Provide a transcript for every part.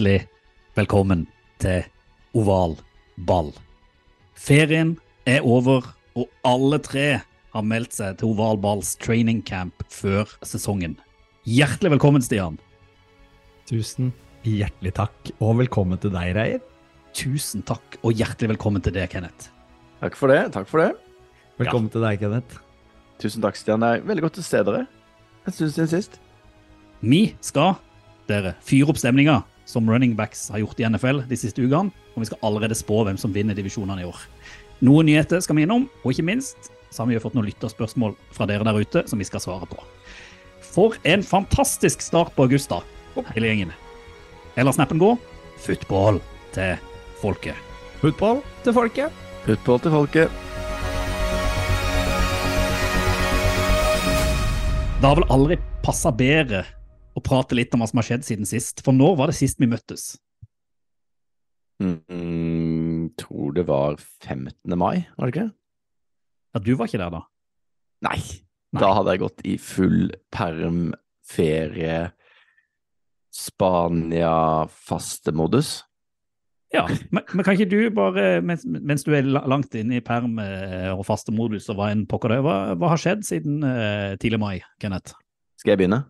Hjertelig velkommen til oval ball. Ferien er over, og alle tre har meldt seg til oval balls training camp før sesongen. Hjertelig velkommen, Stian. Tusen hjertelig takk, og velkommen til deg, Reier. Tusen takk, og hjertelig velkommen til deg, Kenneth. Takk for det. takk for det. Velkommen til deg, Kenneth. Tusen takk, Stian. Det er veldig godt å se dere. En stund siden sist. Vi skal, dere, fyre opp stemninga som running backs har gjort i NFL de siste ukene, og vi skal allerede spå hvem som vinner divisjonene i år. Noen nyheter skal vi innom, og ikke minst så har vi jo fått noen lytterspørsmål fra dere der ute som vi skal svare på. For en fantastisk start på august, da, hele gjengen. Eller snappen går, football til folket. Football til folket. Football til folket. Det har vel aldri passa bedre å prate litt om hva som har skjedd siden sist, for når var det sist vi møttes? Mm, tror det var 15. mai, var det ikke? Ja, du var ikke der da? Nei. Nei. Da hadde jeg gått i full perm, ferie, Spania-fastemodus. Ja, men, men kan ikke du bare, mens, mens du er langt inne i perm eh, og faste modus og hva enn pokker det er, hva, hva har skjedd siden uh, tidlig mai, Kenneth? Skal jeg begynne?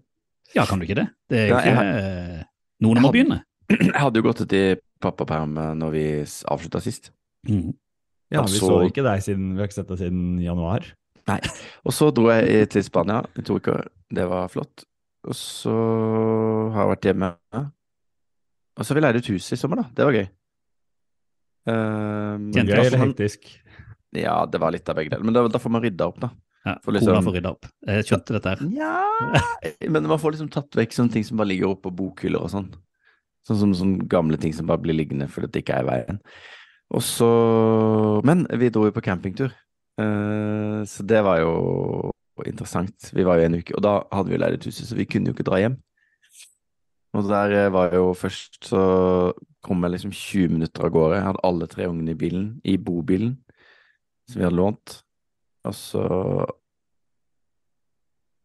Ja, kan du ikke det? Det er jo Ja, ikke har- eh, Noen jeg må hadde- begynne. Jeg hadde jo gått ut i pappaperm eh, når vi avslutta sist. Mm. Ja, vi så- så ikke deg siden vi har ikke sett deg siden januar. Nei. Og så dro jeg til Spania i to uker. Det var flott. Og så har jeg vært hjemme. Og så har vi leid ut hus i sommer, da. Det var gøy. Um, Gøy eller hektisk? Ja, det var litt av begge deler. Men da, da får man rydda opp, da. Ja, liksom- Kona får rydda opp. Jeg skjønte dette her. Ja Men man får liksom tatt vekk sånne ting som bare ligger oppe på bokhyller og sånn. Sånn som sånne gamle ting som bare blir liggende fordi det ikke er i veien. Og så Men vi dro jo på campingtur, Eh, så det var jo interessant. Vi var jo en uke, og da hadde vi leid et hus, så vi kunne jo ikke dra hjem. Og der eh, var jo først så kom jeg liksom 20 minutter av gårde. Jeg hadde alle tre ungene i bilen, i bobilen, som vi hadde lånt. Og så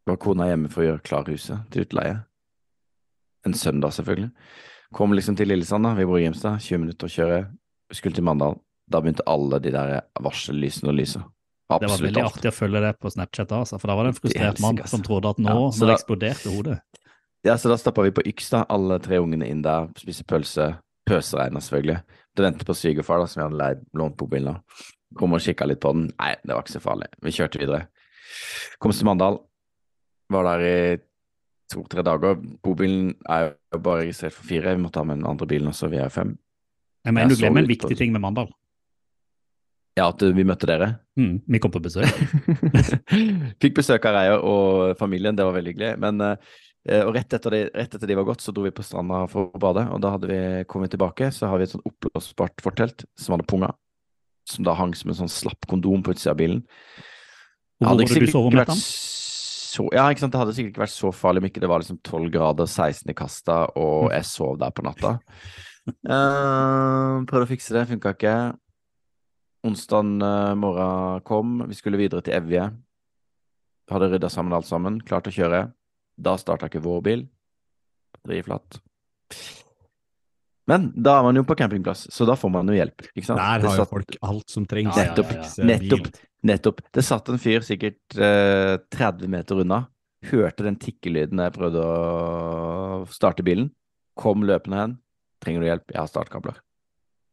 var kona hjemme for å gjøre klar huset til utleie. En søndag, selvfølgelig. Kom liksom til Lillesand, da. Vi bor i Grimstad. 20 minutter å kjøre. Skulle til Mandal. Da begynte alle de der varsellysene å lyse. Det var veldig artig å følge det på Snapchat, altså, for da var det en frustrert mann som altså. trodde at nå, Ja, så nå da- eksploderte hodet. Ja, så da stappa vi på Yks, da. Alle tre ungene inn der, spise pølse. Pøseregna, selvfølgelig. Det ventet på svigerfar, da, som vi hadde leid lånt bobilen av. Kom og kikka litt på den. Nei, det var ikke så farlig. Vi kjørte videre. Kom til Mandal. Var der i to-tre dager. Bobilen er jo bare registrert for fire. Vi måtte ha med den andre bilen også, vi er fem. Jeg mener, Jeg du glemmer en viktig på ting med Mandal. Ja, at vi møtte dere. Mm, vi kom på besøk. Fikk besøk av Reier og familien, det var veldig hyggelig. Men eh, og rett etter, de, rett etter de var gått, så dro vi på stranda for å bade. Og da hadde vi kommet tilbake, så har vi et sånn oppblåsbart fortelt som hadde punga. Som da hang som en sånn slapp kondom på utsida av bilen. Hvor var det du sov om natta? Så, ja, ikke sant? Det hadde sikkert ikke vært så farlig om ikke det var liksom 12 grader, 16 i kasta, og jeg sov der på natta. Uh, prøvde å fikse det, funka ikke. Onsdag morgen kom, vi skulle videre til Evje. Hadde rydda sammen alt sammen, klart å kjøre. Da starta ikke vår bil. Batteriet flatt. Men da er man jo på campingplass, så da får man jo hjelp. ikke sant? Der har har jo folk alt som trengs. Nettopp, ja, Nettopp. ja, ja. Nettopp. Nettopp. Det satt en fyr sikkert eh, 30 meter unna. Hørte den tikkelyden da jeg prøvde å starte bilen. Kom løpende hen. Trenger du hjelp? Jeg har startkabler.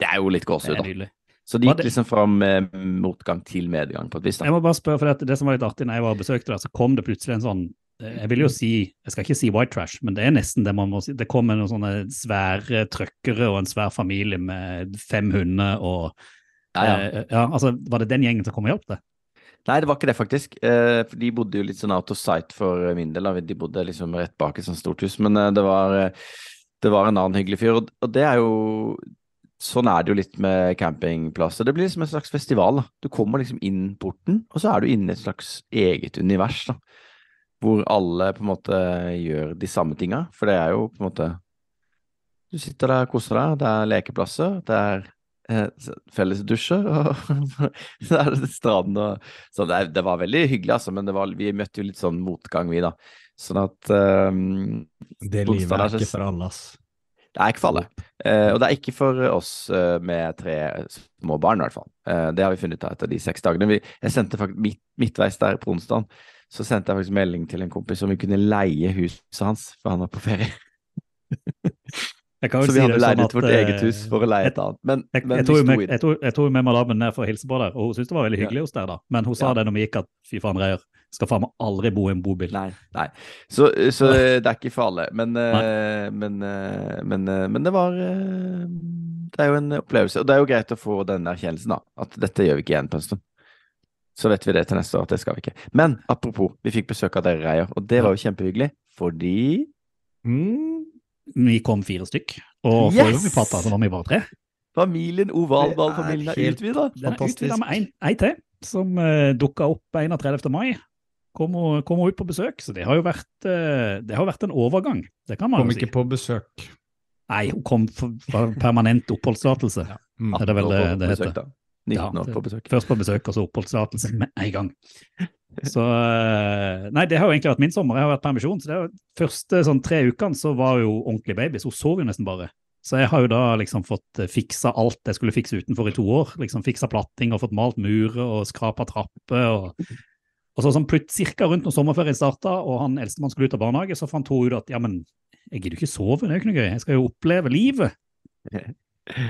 Det er jo litt gåsehud, da. Så det gikk det- liksom fra motgang til medgang på et vis. da. Jeg må bare spørre, for det, det som var litt artig når jeg var og besøkte deg, så kom det plutselig en sånn Jeg vil jo si, jeg skal ikke si white trash, men det er nesten det man må si. Det kom noen sånne svære trøkkere og en svær familie med fem hunder og Ja, ja. eh, ja, altså, Var det den gjengen som kom og hjalp deg? Nei, det var ikke det, faktisk. Eh, de bodde jo litt sånn out of sight for min del. De bodde liksom rett bak et sånt stort hus. Men eh, det var, eh, det var en annen hyggelig fyr. Og det er jo Sånn er det jo litt med campingplasser. Det blir liksom en slags festival. da. Du kommer liksom inn porten, og så er du inne i et slags eget univers. da. Hvor alle på en måte gjør de samme tinga. For det er jo på en måte Du sitter der og koser deg. Det er lekeplasser. Det er eh, fellesdusjer. Og så er det stranden og Så det, det var veldig hyggelig, altså. Men det var, vi møtte jo litt sånn motgang, vi, da. Sånn at ehm, Det livet er ikke for alle, ass. Det er ikke for alle. Eh, og det er ikke for oss eh, med tre små barn, i hvert fall. Eh, det har vi funnet ut etter de seks dagene. Vi, jeg sendte faktisk midt, midtveis der på onsdag, så sendte jeg faktisk melding til en kompis om vi kunne leie huset hans, for han var på ferie. Så vi hadde sånn leid ut vårt eh, eget hus for å leie et annet. Men, Jeg, men jeg, tok med, jeg, tok, jeg tok med madammen ned for å hilse på der, og hun syntes det var veldig Ja. hyggelig hos deg, da. Men hun sa Ja. det når vi gikk at fy faen, Reier, skal faen meg aldri bo i en bobil. Nei, nei. Så, så det er ikke for alle. Men, eh, men, eh, men, men det var Det er jo en opplevelse. Og det er jo greit å få den erkjennelsen, da. At dette gjør vi ikke igjen på en stund. Så vet vi det til neste år, at det skal vi ikke. Men apropos, vi fikk besøk av dere, Reier, og det var jo kjempehyggelig. Fordi Mm. Vi kom fire stykk, og Yes! forrige vi pratet, så var vi bare tre. familien, ovalballfamilien, Det er er utvida. Den er Fantastisk. utvida med en, en til, som uh, dukka opp 31. mai. Kom hun, kom hun ut på besøk, så det har jo vært, uh, det har vært en overgang. Det kan man Kom jo si. Kom ikke på besøk. Nei, hun kom for, for permanent oppholdstillatelse. Mm. Er det vel det det besøk, heter? Da. 19 Ja, år på besøk. Først på besøk, og så oppholdstillatelse med en gang. Så eh, Nei, det har jo egentlig vært min sommer. Jeg har vært permisjon. så det er jo Første sånn tre ukene så var jo ordentlig babys. Hun sov jo nesten bare. Så jeg har jo da liksom fått eh, fiksa alt jeg skulle fikse utenfor i to år. Liksom Fiksa platting og fått malt murer og skrapa trapper. Og, og så sånn plutselig cirka rundt når sommerferien starta og han eldstemann skulle ut av barnehage, så fant hun ut at ja, men jeg gidder ikke sove, det er jo ikke noe gøy. Jeg skal jo oppleve livet.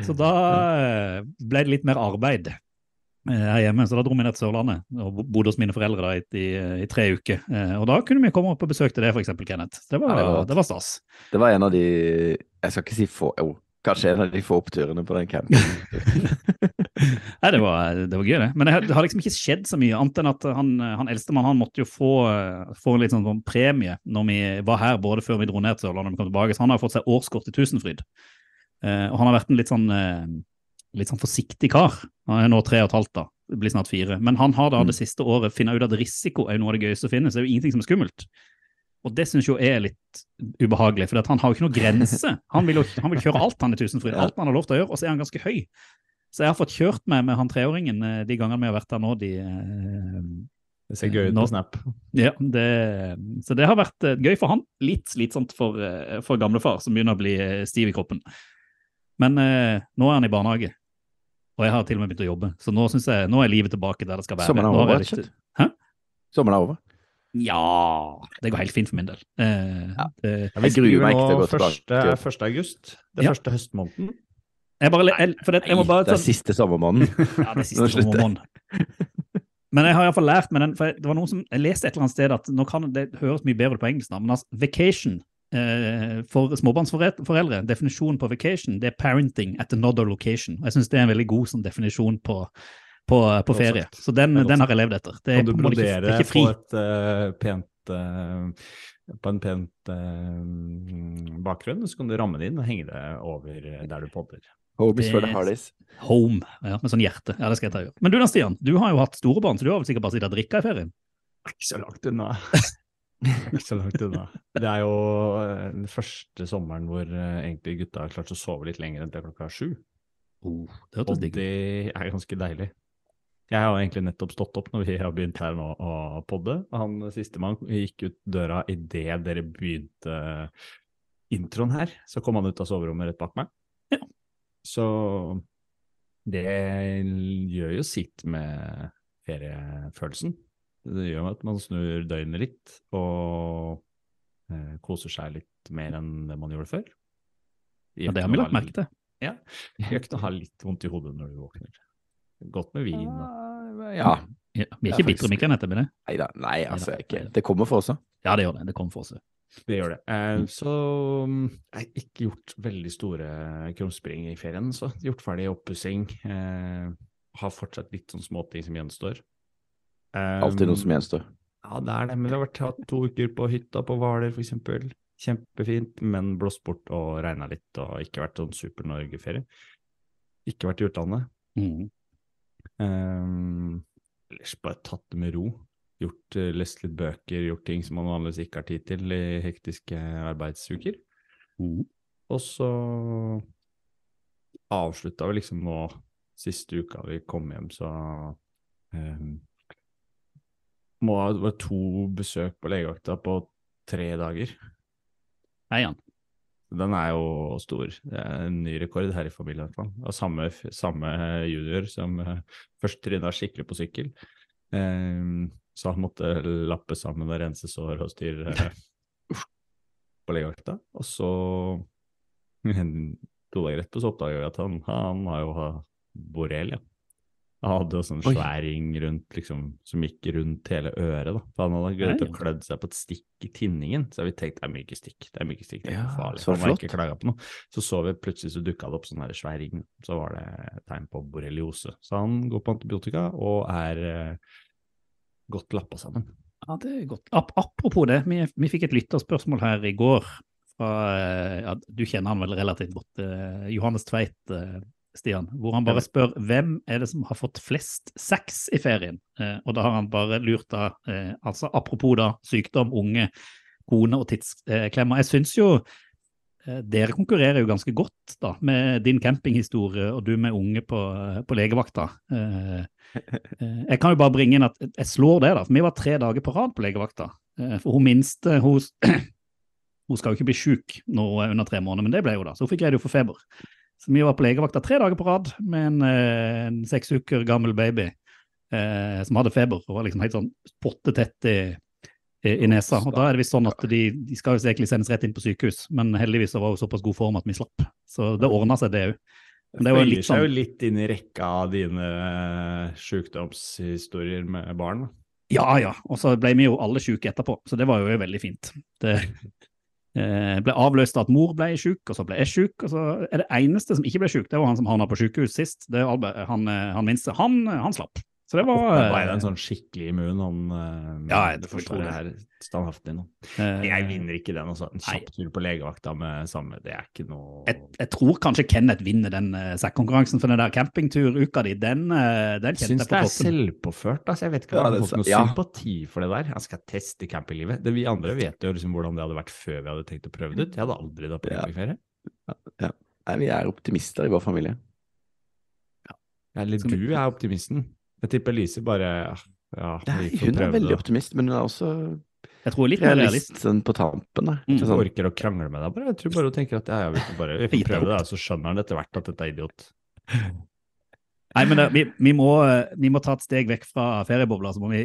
Så da eh, ble det litt mer arbeid eh, her hjemme, så da dro vi ned til Sørlandet og bodde hos mine foreldre da i, i, tre uker. Eh, Og da kunne vi komme opp og besøke det, eksempel, Kenneth. Det var, Ja, det var det var stas. Det var en av de Jeg skal ikke si få Jo, kanskje en av de få oppturene på den campen. Nei, det var, det var gøy, det. Men det, har- liksom ikke skjedd så mye, annet enn at han, han eldstemann han måtte jo få, få en litt sånn, sånn premie når vi var her, både før vi dro ned til Sørlandet og vi kom tilbake. Så han har fått seg årskort i Tusenfryd. Eh, og han har vært en litt sånn, eh, litt sånn forsiktig kar. Han er nå tre og et halvt, da. Det blir snart fire. Men han har da det siste året funnet ut at risiko er noe av det gøyeste å finne. Så det er jo ingenting som er skummelt. Og det syns jo jeg er litt ubehagelig, for han har jo ikke noe grense. Han vil jo han vil kjøre alt han i Tusenfryd, alt han har lov til å gjøre, og så er han ganske høy. Så jeg har fått kjørt meg med han treåringen eh, de gangene vi har vært der nå. De, eh, Det ser gøy ut på Snap. ja, det, så det har vært gøy for han. Litt slitsomt for, for gamlefar, som begynner å bli stiv i kroppen. Men eh, nå er han i barnehage, og jeg har til og med begynt å jobbe. Så nå jeg, nå er livet tilbake der det skal være. Sommeren er over, ikke. Hæ? Sommeren er over. Ja, det går helt fint for min del. Eh, Ja. det, Jeg gruer meg ikke til å gå tilbake første, til 1. august. Det Ja. første høstmåneden. jeg, bare, jeg, for det, jeg må bare det er siste sommermåneden. Ja, det er siste sommermåneden. Men jeg har iallfall lært med den, for det var noen som, jeg leste et eller annet sted at nå kan det høres mye bedre ut på engelsk, men altså, vacation for småbarnsforeldre, definisjonen på vacation, det er parenting at another location. Og Jeg syns det er en veldig god sånn, definisjon på, på, på ferie. sagt. Så den, den har jeg levd etter. Det er Kan du brodere er ikke fri. på et uh, pent uh, på en pent eh, bakgrunn, så kan du ramme det inn og henge det over der du podder. Homies for the Det- Home, ja, med sånn hjerte. Ja, det skal jeg ta. Men du da, Stian, du har jo hatt store barn, så du har vel sikkert bare sittet og drikka i ferien? Ikke så langt unna. Ikke så langt unna. Det er jo eh, den første sommeren hvor eh, egentlig gutta har klart å sove litt lenger enn til klokka sju. Oh, det Og det er ganske deilig. Jeg har egentlig nettopp stått opp når vi har begynt her nå å podde. Han sistemann gikk ut døra idet dere begynte introen her. Så kom han ut av soverommet rett bak meg. Ja. Så det gjør jo sitt med feriefølelsen. Det gjør at man snur døgnet litt og eh, koser seg litt mer enn det man gjorde før. Ja, det har vi lagt merke til. Ja. Gjør ikke å ha litt vondt i hodet når du våkner. Godt med vin. og- Ja. Ja, vi er ikke bitre, kan etter med det. Nei da. Nei, altså ikke. Det kommer for oss òg. Ja, det gjør det. Det kommer for oss. Det gjør det. Eh, så mm, jeg har ikke gjort veldig store krumspring i ferien. Så gjort ferdig oppussing. Eh, har fortsatt litt sånn småting som gjenstår. Alltid noe som gjenstår. Ja, det er det, men det har vært hatt to uker på hytta på Hvaler f.eks. Kjempefint, men blåst bort og regna litt og ikke vært sånn super-Norge-ferie. Ikke vært i utlandet. Mm. Um, ellers bare tatt det med ro. Gjort, eh, lest litt bøker, gjort ting som man vanligvis ikke har tid til i hektiske arbeidsuker. Mm. Og så avslutta vi liksom nå siste uka vi kom hjem, så um, må ha var to besøk på legevakta på tre dager. Nei, Jan. Den er jo stor. Det er en ny rekord her i familien. i hvert fall. Og samme, samme junior som uh, først tryna skikkelig på sykkel. Um, så han måtte lappe sammen og rense sår og styre uh, på legevakta. Og så, to dager etterpå, så oppdaga vi at han, han har jo borrelia. Han hadde jo sånn svær ring rundt, liksom, som gikk rundt hele øret. da. For han hadde greid å klødd seg på et stikk i tinningen. Så vi tenkte det er myke stikk. Det er myke stikk, det er ikke farlig. så Han har flott. ikke på noe. Så så vi plutselig så dukka det opp sånn svær ring. Så var det tegn på borreliose. Så han går på antibiotika og er eh, godt lappa sammen. Ja, det er godt. Ap apropos det, vi, vi fikk et lytterspørsmål her i går. Fra, eh, ja, du kjenner han vel relativt godt, eh, Johannes Tveit, eh, Stian. Hvor han bare spør hvem er det som har fått flest sex i ferien? Eh, og da har han bare lurt da, eh, altså apropos da, sykdom, unge, kone og tidsklemmer. Jeg syns jo eh, dere konkurrerer jo ganske godt da, med din campinghistorie og du med unge på, på legevakta. Eh, Eh, Jeg kan jo bare bringe inn at jeg slår det, da. For vi var tre dager på rad på legevakta. Eh, For hun minste hun, hun skal jo ikke bli sjuk nå under tre måneder, men det ble hun da. Så hun fikk redd for feber. Så vi var på legevakta tre dager på rad med en, eh, en seks uker gammel baby eh, som hadde feber og var liksom helt sånn pottetett i, i, i nesa. Og da er det visst sånn at de, de skal jo egentlig sendes rett inn på sykehus, men heldigvis så var hun såpass god form at vi slapp. Så det ordna seg, det òg. Det var Føyer sånn... seg jo litt inn i rekka av dine sykdomshistorier med barn. Ja, ja. Og så ble vi jo alle syke etterpå, så det var jo veldig fint. Det eh, ble avløst av at mor ble syk, og så ble jeg syk. Og så er det eneste som ikke ble syk, det var han som havna på sykehus sist. Det Albert, han, eh, han minste. Han, han slapp. Så det var Da er eh, en sånn skikkelig immun, han eh, Ja, jeg forsvaret det. her standhaftig nå. eh, Jeg vinner ikke den, altså. En kjapp tur på legevakta med samme, det er ikke noe Jeg, jeg tror kanskje Kenneth vinner den uh, SAC-konkurransen, for den der campingturuka di, den, kjente den Jeg kjente syns jeg det er selvpåført. Altså, jeg vet ikke Ja, om jeg har fått noe ja. sympati for det der. Jeg skal teste campinglivet. Det, vi andre vet jo liksom hvordan det hadde vært før vi hadde tenkt å prøve det ut. Jeg hadde aldri dratt på Ja. campingferie. Nei, vi er optimister i vår familie. Eller Skal vi- du er optimisten. Jeg tipper Lise bare ja, Nei, hun er veldig det. optimist, men hun er også Jeg tror litt realist. sånn på tampen. Der. Mm. Hun sånn, orker å krangle med deg, bare. Jeg tror bare hun tenker at ja, vi får bare vi får prøve det, så skjønner han etter hvert at dette er idiot. Nei, men det, vi, vi, må, eh, vi må ta et steg vekk fra feriebobla, så må vi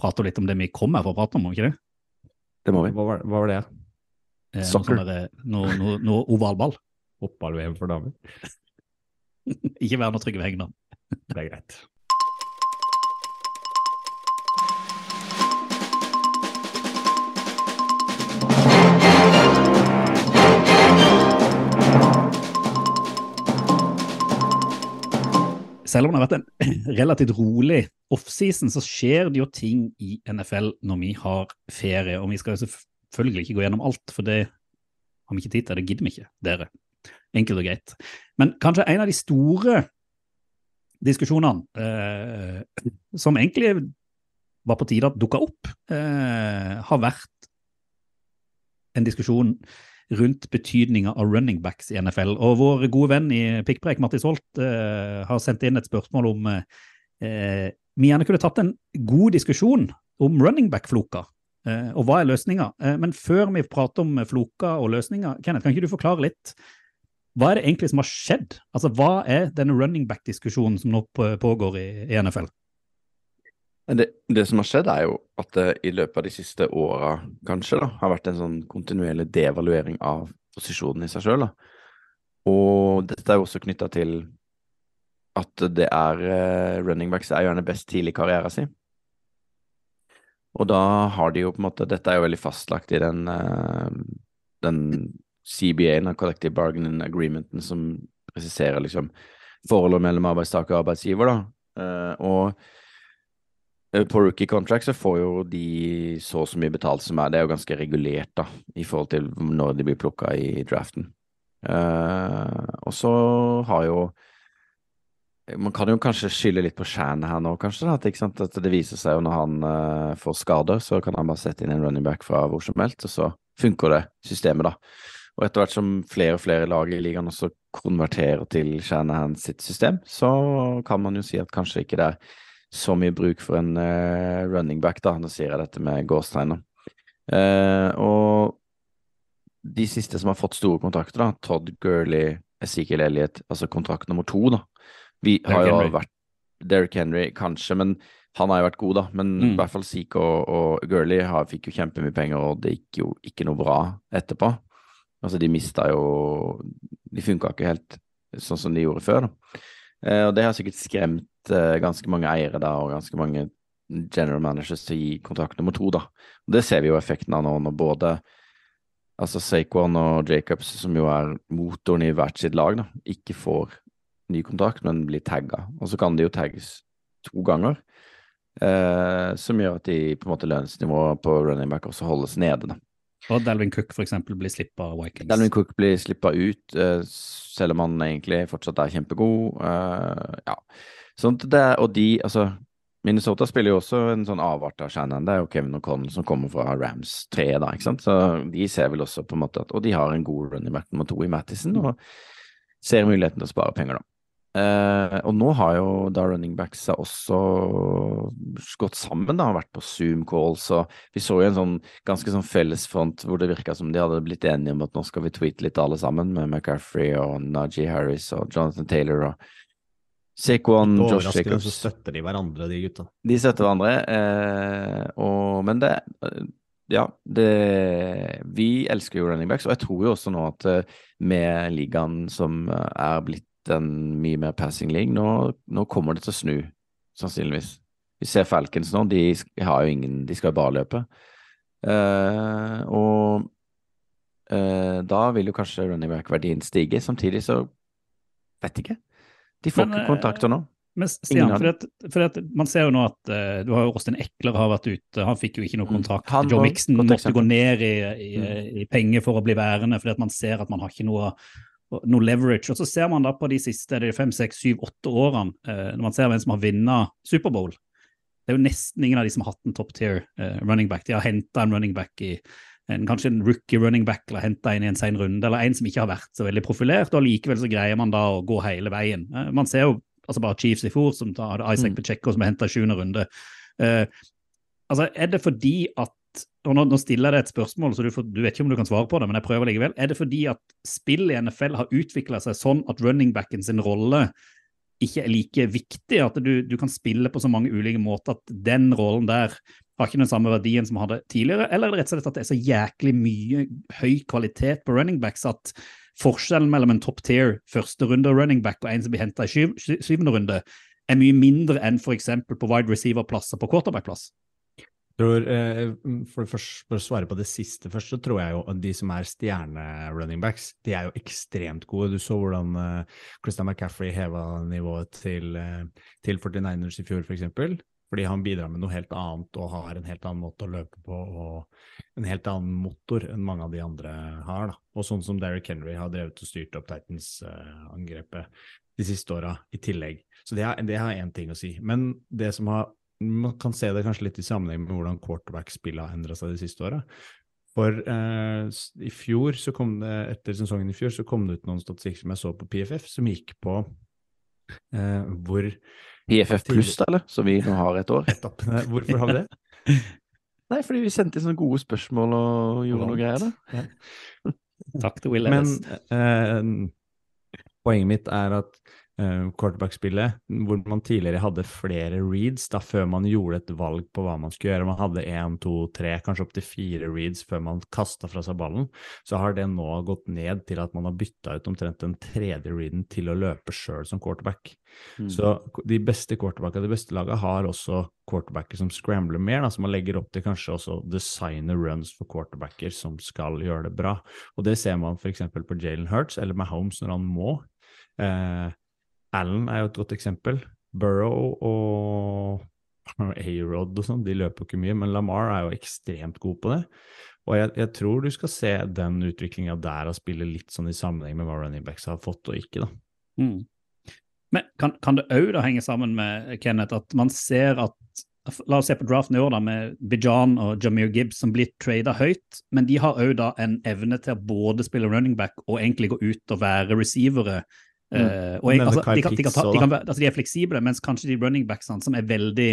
prate litt om det vi kommer for å prate om, må vi ikke det? det må vi. Hva var, hva var det? Eh, Soccer. Noe, der, eh, Noe, noe, noe ovalball. Fotball-VM for damer? Ikke vær noe Trygve Hegnar. Det er greit. Selv om det har vært en relativt rolig offseason, så skjer det jo ting i NFL når vi har ferie. Og vi skal jo selvfølgelig ikke gå gjennom alt, for det har vi ikke tid til. Det gidder vi ikke, dere. Enkelt og greit. Men kanskje en av de store diskusjonene eh, som egentlig var på tide at dukka opp, eh, har vært en diskusjon rundt betydninga av running backs i NFL. Og vår gode venn i Pikkpreik, Mattis Holt, eh, har sendt inn et spørsmål om eh, vi gjerne kunne tatt en god diskusjon om running back-floka. Eh, og hva er løsninga? Eh, men før vi prater om floka og løsninga, Kenneth, kan ikke du forklare litt? Hva er det egentlig som har skjedd? Altså, Hva er denne running back-diskusjonen som nå pågår i, i NFL? Det, det som har skjedd, er jo at det i løpet av de siste åra kanskje da, har vært en sånn kontinuerlig devaluering av posisjonen i seg sjøl. Og dette er jo også knytta til at det er uh, running backs er gjerne best tidlig i karrieren sin. Og da har de jo på en måte Dette er jo veldig fastlagt i den, uh, den CBA-en, Collective Bargaining Agreementen, som presiserer liksom forholdet mellom arbeidstaker og arbeidsgiver. da. Uh, og eh, på rookie contract så får jo de så og så mye betalt som er. Det er jo ganske regulert, da, i forhold til når de blir plukka i draften. Uh, og så har jo Man kan jo kanskje skylde litt på Shan her nå, kanskje. da, At, at det viser seg jo når han uh, får skader, så kan han bare sette inn en running back fra hvor som helst, og så funker det systemet, da. Og etter hvert som flere og flere lag i ligaen også konverterer til Shanahan sitt system, så kan man jo si at kanskje ikke det er så mye bruk for en uh, running back, da. Nå sier jeg dette med gåstegn. Uh, og de siste som har fått store kontrakter, da, Todd Gurley, Ezekiel Elliot, altså kontrakt nummer to, da. Vi har Derrick jo Henry. vært Derrick Henry, kanskje, men han har jo vært god, da. Men Mm. i hvert fall Zeke og, og Gurley har, fikk jo kjempemye penger, og det gikk jo ikke noe bra etterpå. Altså, de mista jo De funka ikke helt sånn som de gjorde før, da. Eh, og det har sikkert skremt eh, ganske mange eiere da, og ganske mange general managers til å gi kontrakt nummer to, da. Og det ser vi jo effekten av nå, når både altså Saquon og Jacobs, som jo er motoren i hvert sitt lag, da, ikke får ny kontrakt, men blir tagga. Og så kan de jo tagges to ganger, uh, som gjør at de på en måte lønnsnivået på running back også holdes nede, da. Og Dalvin Cook for eksempel blir slippa av Vikings. Dalvin Cook blir slippa ut, eh, selv om han egentlig fortsatt er kjempegod. ja. Sånn det, og de, altså Minnesota spiller jo også en sånn avart av Shannon. Det er jo Kevin O'Connell som kommer fra Rams 3, da, ikke sant. Så de ser vel også på en måte at Og de har en god running back nummer to i Mattison, og ser muligheten til å spare penger, da. Eh, og nå har jo da running backs også gått sammen, da, har vært på Zoom-calls, og vi så jo en sånn ganske sånn fellesfront hvor det virka som de hadde blitt enige om at nå skal vi tweete litt alle sammen, med McCaffrey og Najee Harris og Jonathan Taylor og Saquon, Josh Jacobs. så støtter de hverandre, de gutta. De støtter hverandre, eh, og, men det Ja, det Vi elsker jo running backs, og jeg tror jo også nå at eh, med ligaen som er blitt en mye mer passing league, nå, nå kommer det til å snu, sannsynligvis. Vi ser Falcons nå, de har jo ingen De skal jo bare løpe. Eh, og eh, da vil jo kanskje running back-verdien stige. Samtidig så vet ikke. De får Men, ikke kontakter nå. Men Stian, for at, for at man ser jo nå at uh, du har jo Austin Ekler har vært ute, han fikk jo ikke noe Mm. kontrakt. Han Joe Mixon måtte gå ned i, i, Mm. i penger for å bli værende, fordi at man ser at man har ikke noe, noe leverage. Og så ser man da på de siste de fem, seks, syv, åtte årene, uh, når man ser hvem som har vunnet Superbowl. Det er jo nesten ingen av de som har hatt en top tier uh, running back. De har henta en running back i en, kanskje en rookie running back, eller henta en i en sen runde, eller en som ikke har vært så veldig profilert, og likevel så greier man da å gå hele veien. Eh, man ser jo altså bare Chiefs i fjor, som tar Isaac Mm. Pacheco som er henta i sjuende runde. Eh, altså, er det fordi at og nå, nå stiller jeg deg et spørsmål, så du, får, du vet ikke om du kan svare på det, men jeg prøver likevel. Er det fordi at spill i NFL har utvikla seg sånn at runningbacken sin rolle ikke er like viktig? At du, du kan spille på så mange ulike måter at den rollen der har ikke den samme verdien som hadde tidligere? Eller er det rett og slett at det er så jæklig mye høy kvalitet på running backs at forskjellen mellom en top tier første runde running back og en som blir henta i syv, syvende runde, er mye mindre enn f.eks. på wide receiver-plass og på quarterback-plass? Tror, eh, for, det første, for å svare på det siste først, så tror jeg jo at de som er stjerne-runningbacks, de er jo ekstremt gode. Du så hvordan uh, Christian McCaffrey heva nivået til, uh, til 49ers i fjor, f.eks. Fordi han bidrar med noe helt annet og har en helt annen måte å løpe på og en helt annen motor enn mange av de andre har. da. Og sånn som Derrick Henry har drevet og styrt opp Titans-angrepet de siste åra i tillegg. Så det har én ting å si. Men det som har man kan se det kanskje litt i sammenheng med hvordan quarterback-spillet har endra seg de siste åra. For eh, i fjor, så kom det, etter sesongen i fjor, så kom det ut noen statistikker som jeg så på PFF, som gikk på eh, hvor PFF pluss, da, eller? Som vi nå har et år. Nettopp. Hvorfor har vi det? Nei, fordi vi sendte inn sånne gode spørsmål og gjorde noe greier, da. Takk til Will Men eh, poenget mitt er at quarterback-spillet, hvor man tidligere hadde flere reads da før man gjorde et valg på hva man skulle gjøre, man hadde én, to, tre, kanskje opptil fire reads før man kasta fra seg ballen, så har det nå gått ned til at man har bytta ut omtrent den tredje readen til å løpe sjøl som quarterback. Mm. Så de beste quarterbackene, de beste lagene, har også quarterbacker som scrambler mer, da, så man legger opp til kanskje også designe runs for quarterbacker som skal gjøre det bra. Og det ser man f.eks. på Jalen Hurts eller Mahomes når han må. Eh, Allen er jo et godt eksempel. Burrow og A-Rod og sånn, de løper jo ikke mye, men Lamar er jo ekstremt god på det. Og jeg, jeg tror du skal se den utviklinga der og spille litt sånn i sammenheng med hva running backs har fått og ikke, da. Mm. Men kan, kan det òg henge sammen med Kenneth, at man ser at La oss se på draften i år da, med Bijan og Jameer Gibbs som blir trada høyt, men de har òg en evne til å både spille running back og egentlig gå ut og være receivere. Mm. Uh, og jeg, altså, de, kan, de, kan ta, de, kan, altså, de er fleksible, mens kanskje de running backsene som er veldig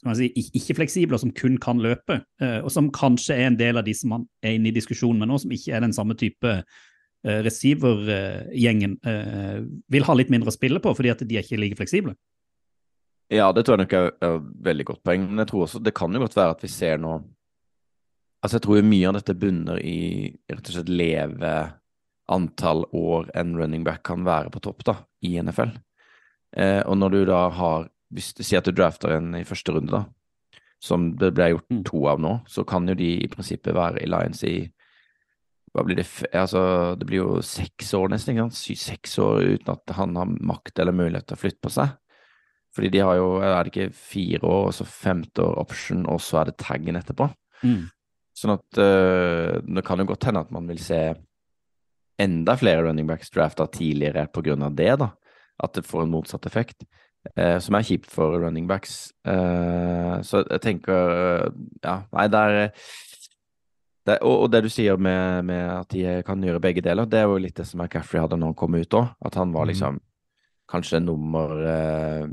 skal man si, ikke-fleksible, og som kun kan løpe, uh, og som kanskje er en del av de som man er inne i diskusjonen med nå, som ikke er den samme type uh, receiver-gjengen, eh, vil ha litt mindre å spille på fordi at de er ikke like fleksible. Ja, det tror jeg nok er er veldig godt poeng. Men jeg tror også det kan jo godt være at vi ser nå Altså, jeg tror jo mye av dette bunner i rett og slett leve antall år en running back kan være på topp da, i NFL. Eh, og når du da har Hvis du sier at du drafter en i første runde, da, som det ble gjort Mm. to av nå, så kan jo de i prinsippet være i Lions i hva blir det, altså, det blir jo seks år nesten, ikke sant? Seks år uten at han har makt eller mulighet til å flytte på seg. Fordi de har jo, er det ikke fire år, og så femte år option, og så er det taggen etterpå. Mm. Sånn at øh, det kan jo godt hende at man vil se enda flere running backs drafta tidligere av det, da. At det får en motsatt effekt, eh, som er kjipt for running backs. Eh, så jeg tenker øh, Ja, nei, det er det, og, det du sier med, med at de kan gjøre begge deler, det er jo litt det som McCaffrey hadde når han kom ut òg. At han var liksom liksom kanskje nummer eh,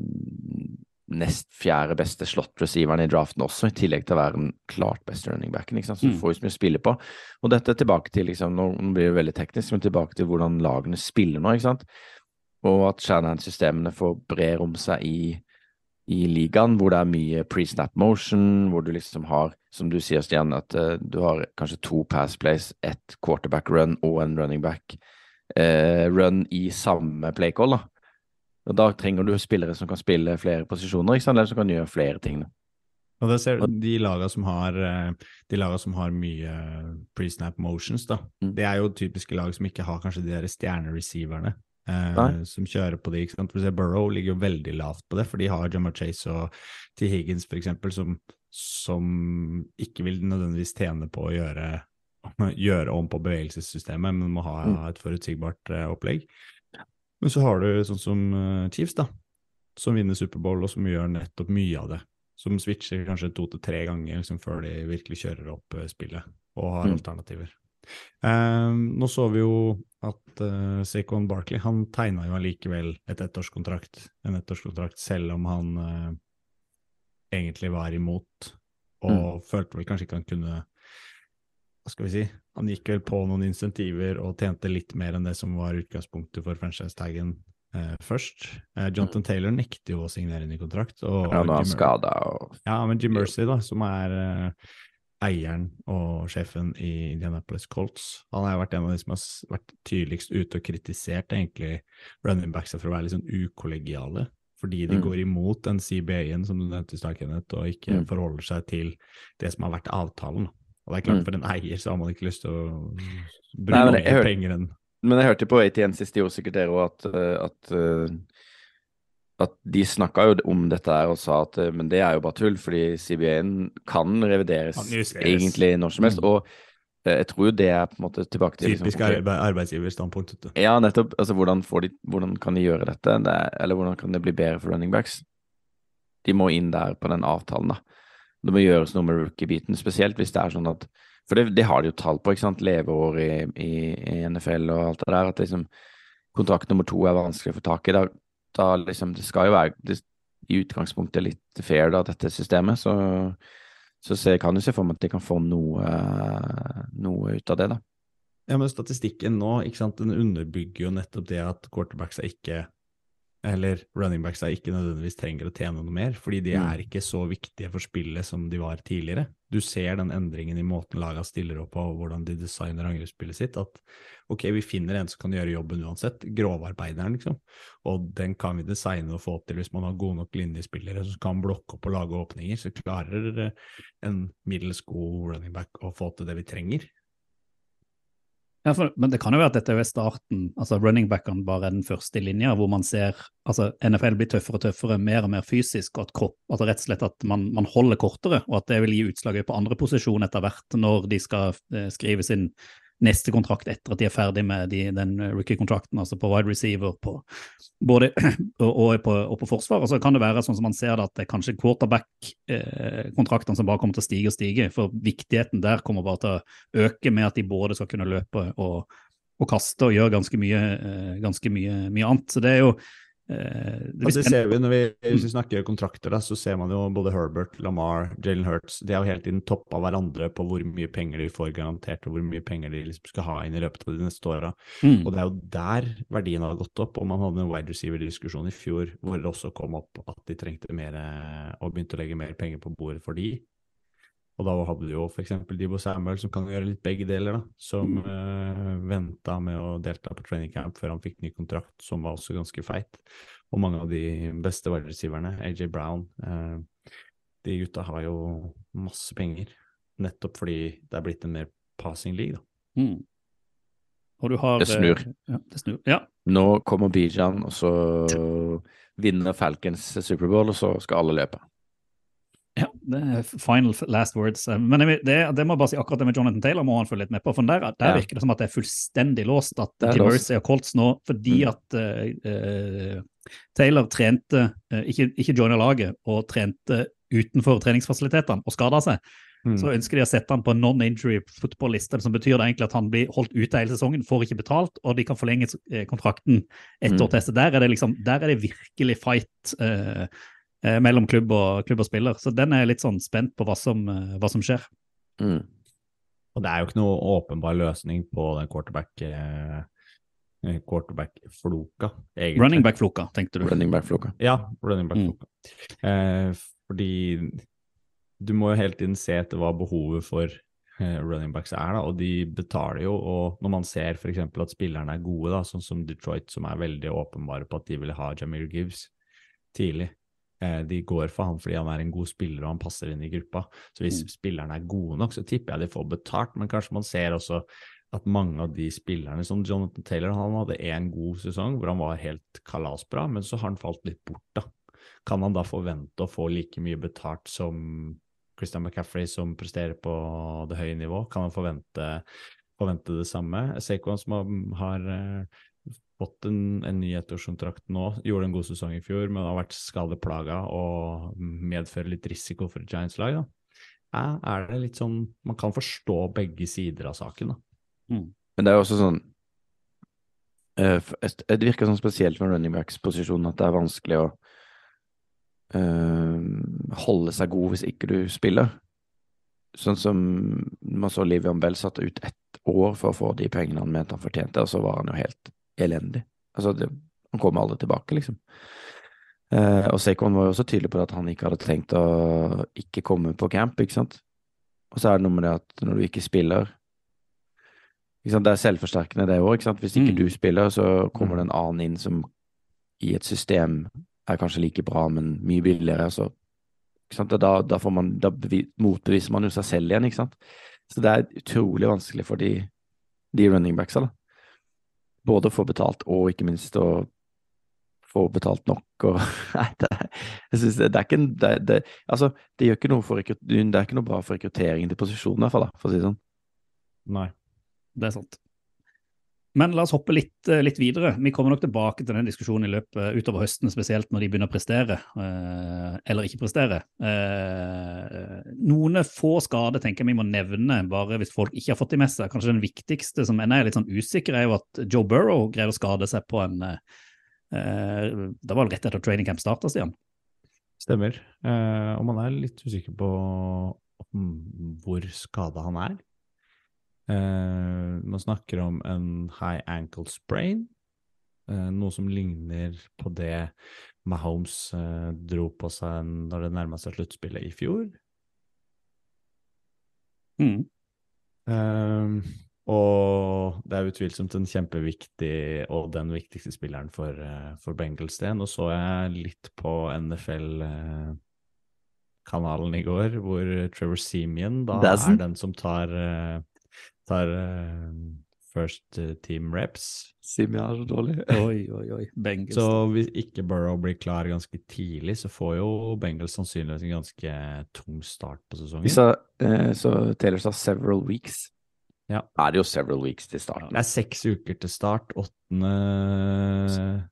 nest fjerde beste slot-receiveren i draften også, i tillegg til å være den klart beste running backen. Ikke sant? Så du Mm. får jo så mye å spille på. Og dette er tilbake til liksom, Nå nå blir det veldig teknisk, men tilbake til hvordan lagene spiller nå. ikke sant? Og at Shanahan-systemene får brer om seg i, i ligaen, hvor det er mye pre-snap motion, hvor du liksom har, som du sier, Stian, at uh, du har kanskje to pass plays, ett quarterback run og en running back uh, run i samme play call. da. Og Da trenger du spillere som kan spille flere posisjoner, ikke sant? eller som kan gjøre flere ting. Og det ser, de lagene som eh, som har mye pre-snap motions, da, Mm. det er jo typiske lag som ikke har kanskje de der stjernereceiverne eh, som kjører på de. ikke sant? For se, Burrow ligger jo veldig lavt på det, for de har Jamar Chase og T. Higgins eksempel, som, som ikke vil nødvendigvis tjene på å gjøre, gjøre om på bevegelsessystemet, men må ha Mm. et forutsigbart eh, opplegg. Men så har du sånn som eh, Chiefs, da, som vinner Superbowl, og som gjør nettopp mye av det. Som switcher kanskje to til tre ganger liksom, før de virkelig kjører opp eh, spillet og har Mm. alternativer. Um, nå så vi jo at uh, Saquon Barkley han tegna jo allikevel et ettårskontrakt, en ettårskontrakt, selv om han uh, egentlig var imot, og følte vel kanskje ikke han kunne Hva skal vi si? Han gikk vel på noen insentiver og tjente litt mer enn det som var utgangspunktet for franchise-taggen eh, først. Eh, Jonathan Taylor nekter jo å signere ny kontrakt. Og, Ja, nå er skada og ja, men Jim Mercy, da, som er eh, eieren og sjefen i Indianapolis Colts, han har jo vært en av de som har vært tydeligst ute og kritisert egentlig running backs for å være litt sånn ukollegiale. Fordi de Mm. går imot den CBA-en som du nevnte i stad, Kenneth, og ikke Mm. forholder seg til det som har vært avtalen. Og det er klart, Mm. for en eier så har man ikke lyst til å bruke Nei, mer hørte, penger enn Men jeg hørte på ATN sist, de gjorde sikkert dere òg, at, eh, at, eh, at de snakka jo om dette her og sa at eh, men det er jo bare tull, fordi CBA-en kan revideres Kan egentlig når som helst. Mm. Og jeg tror jo det er på en måte tilbake til typisk liksom, arbeidsgiverstandpunkt. Ja, nettopp. Altså, hvordan, får de, hvordan kan de gjøre dette? Det er, eller hvordan kan det bli bedre for running backs? De må inn der på den avtalen, da. Det må gjøres noe med rookie-biten, spesielt hvis det er sånn at For det, det har de jo tall på, ikke sant? Leveår i, i, i NFL og alt det der. At liksom kontrakt nummer to er vanskelig å få tak i. Da, da liksom Det skal jo være det, i utgangspunktet litt fair, da, dette systemet. Så, så se, kan du se for meg at de kan få noe, noe ut av det, da. Ja, men statistikken nå, ikke sant, den underbygger jo nettopp det at quarterbacks er ikke eller running backs er ikke nødvendigvis trenger å tjene noe mer, fordi de Mm. er ikke så viktige for spillet som de var tidligere. Du ser den endringen i måten laga stiller opp på, og hvordan de designer angrepsspillet sitt. At ok, vi finner en som kan gjøre jobben uansett, grovarbeideren, liksom. Og den kan vi designe og få til hvis man har gode nok linjespillere som kan blokke opp og lage åpninger. Så klarer eh, en middels god running back å få til det vi trenger. Ja, for, men det kan jo være at dette er starten, altså running backene bare er den første linja, hvor man ser altså NFL blir tøffere og tøffere, mer og mer fysisk, og at kropp, altså rett og slett at man, man holder kortere, og at det vil gi utslag på andre posisjon etter hvert når de skal eh, skrive sin neste kontrakt etter at de er ferdig med de, den rookie-kontrakten, altså på wide receiver på, både, og, på, og, på, forsvar. Og så kan det være sånn som man ser det, at det er kanskje quarterback-kontraktene eh, som bare kommer til å stige og stige, for viktigheten der kommer bare til å øke med at de både skal kunne løpe og, og kaste og gjøre ganske mye, eh, ganske mye, mye annet. Så det er jo Eh, det, det ser vi når vi, hvis vi snakker kontrakter, da, så ser man jo både Herbert, Lamar, Jalen Hurts De er jo hele tiden toppa hverandre på hvor mye penger de får garantert, og hvor mye penger de liksom skal ha inn i løpet av de neste åra. Mm. Og det er jo der verdien har gått opp. Og man hadde en wide receiver-diskusjon i fjor hvor det også kom opp at de trengte mer og begynte å legge mer penger på bordet for de. Og da hadde du jo f.eks. Dibo Samuel, som kan gjøre litt begge deler, da. Som mm. uh, eh, venta med å delta på training camp før han fikk ny kontrakt, som var også ganske feit. Og mange av de beste wide AJ Brown. Uh, de gutta har jo masse penger, nettopp fordi det er blitt en mer passing league, da. Mm. Og du har Det snur. Uh, ja, det snur. Ja. Nå kommer Bijan, og så vinner Falcons Superbowl, og så skal alle løpe. Ja, det er final last words. Men det, det, må jeg bare si akkurat det med Jonathan Taylor må han følge litt med på. For der, der ja. virker det som at det er fullstendig låst at Jim Mercy og Colts nå, fordi mm. at uh, Taylor trente uh, ikke, ikke joina laget og trente utenfor treningsfasilitetene og skada seg, mm. så ønsker de å sette han på non-injury football-liste, som betyr det egentlig at han blir holdt ute hele sesongen, får ikke betalt, og de kan forlenge kontrakten ett mm. år til. Der er det liksom, der er det virkelig fight. Uh, eh, mellom klubb og, klubb og, spiller. Så den er litt sånn spent på hva som, eh, hva som skjer. Mm. Og det er jo ikke noe åpenbar løsning på den quarterback eh, quarterback-floka, egentlig. Running back-floka, tenkte du? Running back-floka. Ja, running back-floka. Mm. Eh, fordi du må jo hele tiden se etter hva behovet for eh, running backs er, da, og de betaler jo. Og når man ser f.eks. at spillerne er gode, da, sånn som Detroit, som er veldig åpenbare på at de vil ha Jamir Gibbs tidlig, Eh, de går for han fordi han er en god spiller og han passer inn i gruppa. Så hvis mm. spillerne er gode nok, så tipper jeg de får betalt. Men kanskje man ser også at mange av de spillerne, som Jonathan Taylor, han hadde én god sesong hvor han var helt kalasbra, men så har han falt litt bort, da. Kan han da forvente å få like mye betalt som Christian McCaffrey, som presterer på det høye nivå? Kan han forvente, forvente det samme? Saquon, som har eh, fått en, en ny ettårskontrakt nå. Gjorde en god sesong i fjor, men har vært skadeplaga og medfører litt risiko for Giants-lag. Da. er det litt sånn Man kan forstå begge sider av saken, da. Mm. Men det er jo også sånn Det virker sånn spesielt med running backs-posisjonen at det er vanskelig å uh, holde seg god hvis ikke du spiller. Sånn som man så Livian Bell satte ut ett år for å få de pengene han mente han fortjente, og så var han jo helt elendig. Altså, det, han kommer aldri tilbake, liksom. Eh, og Sekon var jo også tydelig på at han ikke hadde tenkt å ikke komme på camp, ikke sant. Og så er det noe med det at når du ikke spiller ikke sant? Det er selvforsterkende, det òg. Hvis ikke mm. du spiller, så kommer det en annen inn som i et system er kanskje like bra, men mye billigere. Så da, da, man, da motbeviser man jo seg selv igjen, ikke sant. Så det er utrolig vanskelig for de, de running backsa, da både å få betalt og ikke minst å få betalt nok. Og, nei, det, jeg synes det, det, er ikke, det, det, altså, det, gjør ikke noe for, det er ikke noe bra for rekrutteringen til posisjonen, i hvert fall, for å si det sånn. Nei, det er sant. Men la oss hoppe litt, eh, litt, videre. Vi kommer nok tilbake til den diskusjonen i løpet eh, utover høsten, spesielt når de begynner å prestere, eh, eller ikke prestere. Noen få skader tenker jeg vi må nevne, bare hvis folk ikke har fått de med seg. Kanskje den viktigste som ennå er litt sånn usikker, er jo at Joe Burrow greide å skade seg på en Det var vel rett etter training camp starta, Stian? Stemmer. Og man er litt usikker på hvor skada han er. Uh, man snakker om en high ankle sprain, uh, noe som ligner på det Mahomes uh, dro på seg når det nærma seg sluttspillet i fjor. Mm. og det er utvilsomt en kjempeviktig og den viktigste spilleren for, for Bengals det. Nå så jeg litt på NFL-kanalen i går, hvor Trevor Semian da er den som tar tar uh, first eh, team reps. Simi er så dårlig. Oi, oi, oi. Bengals. Så hvis ikke Burrow blir klar ganske tidlig, så får jo Bengals sannsynligvis en ganske tung start på sesongen. sa, uh, så Taylor sa 'several weeks'. Ja. Er det jo 'several weeks' til starten? Det er seks uker til start. 8.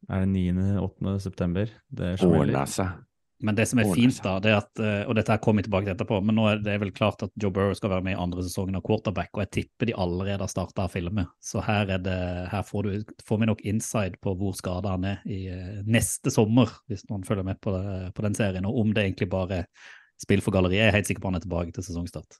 Er det 9. 8. september? Det smeller. Men det som er fint, da, det er at, eh, og dette her kommer vi tilbake til etterpå, men nå er det vel klart at Joe Burrow skal være med i andre sesongen av quarterback, og jeg tipper de allerede har starta å filme. Så her, er det, her får, du, får vi nok inside på hvor skada han er i eh, neste sommer, hvis noen følger med på, det, på den serien, og om det egentlig bare er spill for galleriet. Jeg er helt sikker på han er tilbake til sesongstart.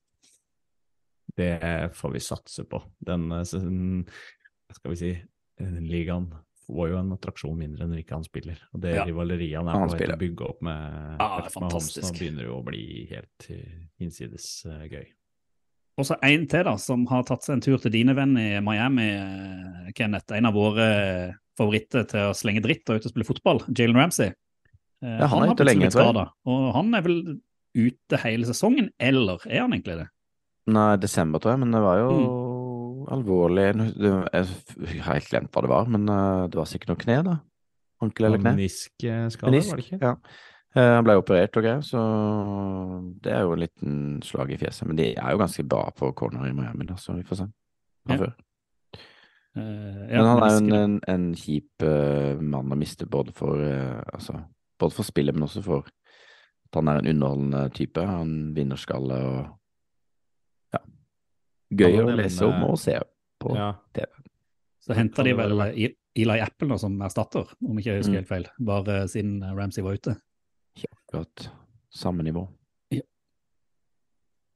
Det får vi satse på. Den, hva skal vi si, eh, ligaen får jo en attraksjon mindre når ikke han spiller. Og det Ja. rivaleriet han er Han på vei til å bygge opp med, Ja, det er med nå begynner jo å bli helt innsides hinsides eh, gøy. Og så en til, da, som har tatt seg en tur til dine venn i Miami, eh, Kenneth. En av våre favoritter til å slenge dritt og ut og spille fotball, Jalen Ramsey. Eh, Ja, han er ute lenge, tror jeg. Og han er vel ute hele sesongen, eller er han egentlig det? Nei, desember, tror jeg, men det var jo alvorlig Jeg har helt glemt hva det var, men eh, det var sikkert noe kne, da. Ankel eller kne. Meniskskade, Menisk, var det ikke? Ja. Eh, Han ble operert og greier, så det er jo en liten slag i fjeset. Men de er jo ganske bra på corner i Miami, da, så vi får se. Ja. Før. Uh, ja, Men han er jo en, en, en kjip uh, mann å miste, både for, uh, altså, både for spillet, men også for at han er en underholdende type. Han vinnerskalle og. Gøy å lese om eh, og se på. Ja. Så henter de vel Eli Apple nå som erstatter, om ikke jeg husker Mm. helt feil. Bare siden Ramsey var ute. Akkurat samme nivå.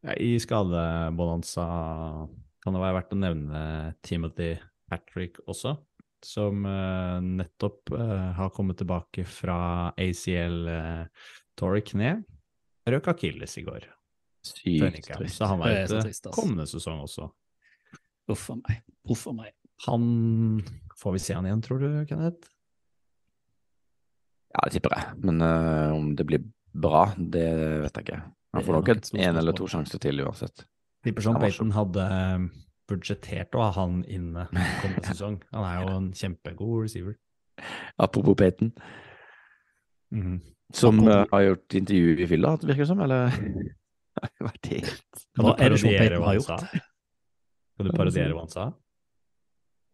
Ja, I skadebonanza kan det være verdt å nevne Timothy Patrick også, som eh, nettopp eh, har kommet tilbake fra ACL uh, Torrey kne. Røk akilles i går. Sykt trist. Så han var ute altså. kommende sesong også. Uff a meg. Uff a meg. Han Får vi se han igjen, tror du, Kenneth? Ja, det tipper jeg. Men uh, om det blir bra, det vet jeg ikke. Han får nok en eller to sjanser til uansett. Tipper så- Payton hadde eh, budsjettert å ha han inne kommende sesong. Han er jo en kjempegod receiver. Apropos Peyton, -hmm. som eh, har gjort intervju i fylla, virker det som, eller? Har det vært helt Kan Hva du er det Sean parodiere Payton hva har han gjort? sa? Kan du parodiere hva han sa?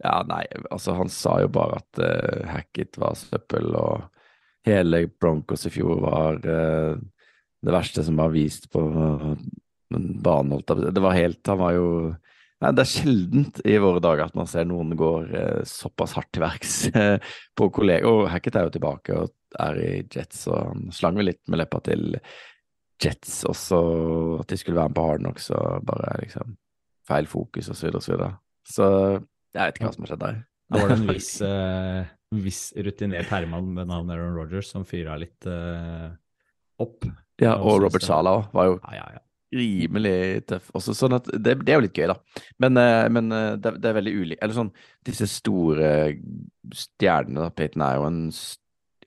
Ja, nei, altså han sa jo bare at uh, Hackett var søppel, og hele Broncos i fjor var uh, det verste som var vist på uh, banen, holdt jeg på å si. Det var helt Han var jo Nei, det er sjeldent i våre dager at man ser noen går uh, såpass hardt til verks eh, på kollegaer. Og Hackett er jo tilbake og er i Jets, og han slang vel litt med leppa til Jets også, at de skulle være med på Hard Knocks, og bare liksom feil fokus og så videre og så videre. Så jeg vet ikke hva som har skjedd der. Da var det en viss, uh, viss rutinert herremann med navn Aaron Rodgers som fyra litt uh, opp. Ja, og Robert. Sala òg var jo Ja, ja, ja. rimelig tøff. Også sånn at det, det er jo litt gøy, da. Men, uh, men det, det er veldig ulikt. Eller sånn, disse store stjernene, da. Peyton er jo en s-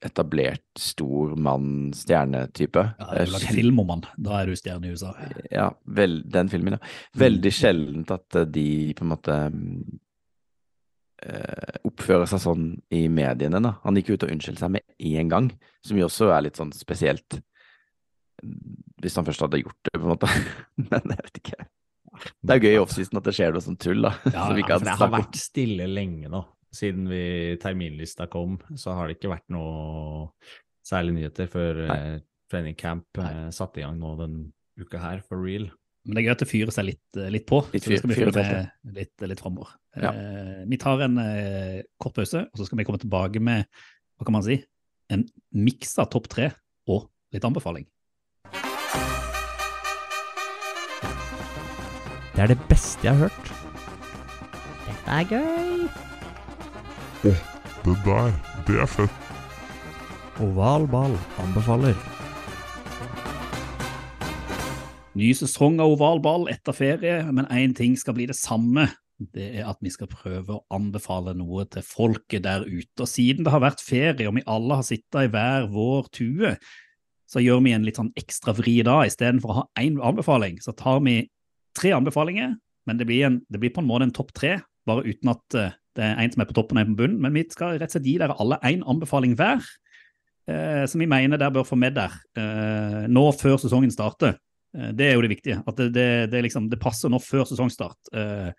etablert, stor mann, stjernetype. Ja, du sjel- film om han. Da er du stjerne i USA. Ja, vel, den filmen, ja. Mm. Veldig sjeldent at eh, de på en måte mm, eh, oppfører seg sånn i mediene, da. Han gikk ut og unnskyldte seg med én gang, som jo også er litt sånn spesielt. Hvis han først hadde gjort det, på en måte. Men jeg vet ikke. Det er jo gøy i offseason at det skjer noe sånn tull, da. Ja, som vi Ja, for det har har snakket vært stille lenge nå. Siden vi, terminlista kom, så har det ikke vært noe særlig nyheter før eh, training camp eh, satte i gang nå den uka her, for real. Men det er gøy at det fyrer seg litt, eh, litt på. Litt så det skal vi fyr- følge med litt, litt framover. Ja. Eh, vi tar en eh, kort pause, og så skal vi komme tilbake med hva kan man si, en miks av topp tre og litt anbefaling. Det er det beste jeg har hørt. Dette er gøy. Det der, det er fett. Oval ball anbefaler. Ny sesong av ovalball etter ferie, men én ting skal bli det samme. Det er at vi skal prøve å anbefale noe til folket der ute. Og siden det har vært ferie, og vi alle har sittet i hver vår tue, så gjør vi en litt sånn ekstra vri da. Istedenfor å ha én anbefaling, så tar vi tre anbefalinger, men det blir, en, det blir på en måte en topp tre. bare uten at eh, det er en som er på toppen og en på bunnen. Men vi skal rett og slett gi dere alle én anbefaling hver, eh, som vi mener dere bør få med der eh, nå før sesongen starter. Eh, det er jo det viktige. At det, det, det, liksom, det passer nå før sesongstart. Eh,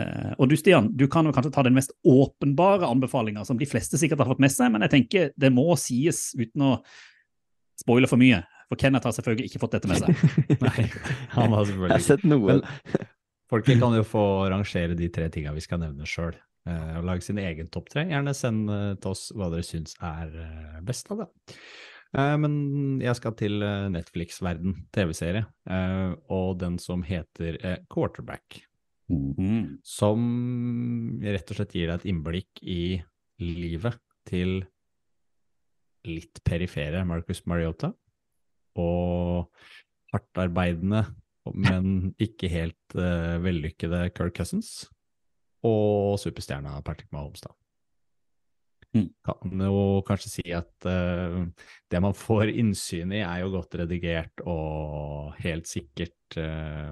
eh, og du Stian, du kan jo kanskje ta den mest åpenbare anbefalinga, som de fleste sikkert har fått med seg, men jeg tenker det må sies uten å spoile for mye. For Kenneth har selvfølgelig ikke fått dette med seg. Nei, han har Jeg selvfølgelig har sett noe. Men folket kan jo få rangere de tre tinga vi skal nevne sjøl, og lage sin egen topp tre. Gjerne send eh, til oss hva dere syns er eh, best av det. Eh, Men jeg skal til eh, Netflix-verden, TV-serie, eh, og den som heter eh, Quarterback. Mm. Som rett og slett gir deg et innblikk i livet til litt perifere Marcus Mariota, og hardtarbeidende, men ikke helt uh, vellykkede Kirk Cousins, og superstjerna Patrick Mahomes, da. Mm. Kan jo kanskje si at uh, det man får innsyn i, er jo godt redigert og helt sikkert uh,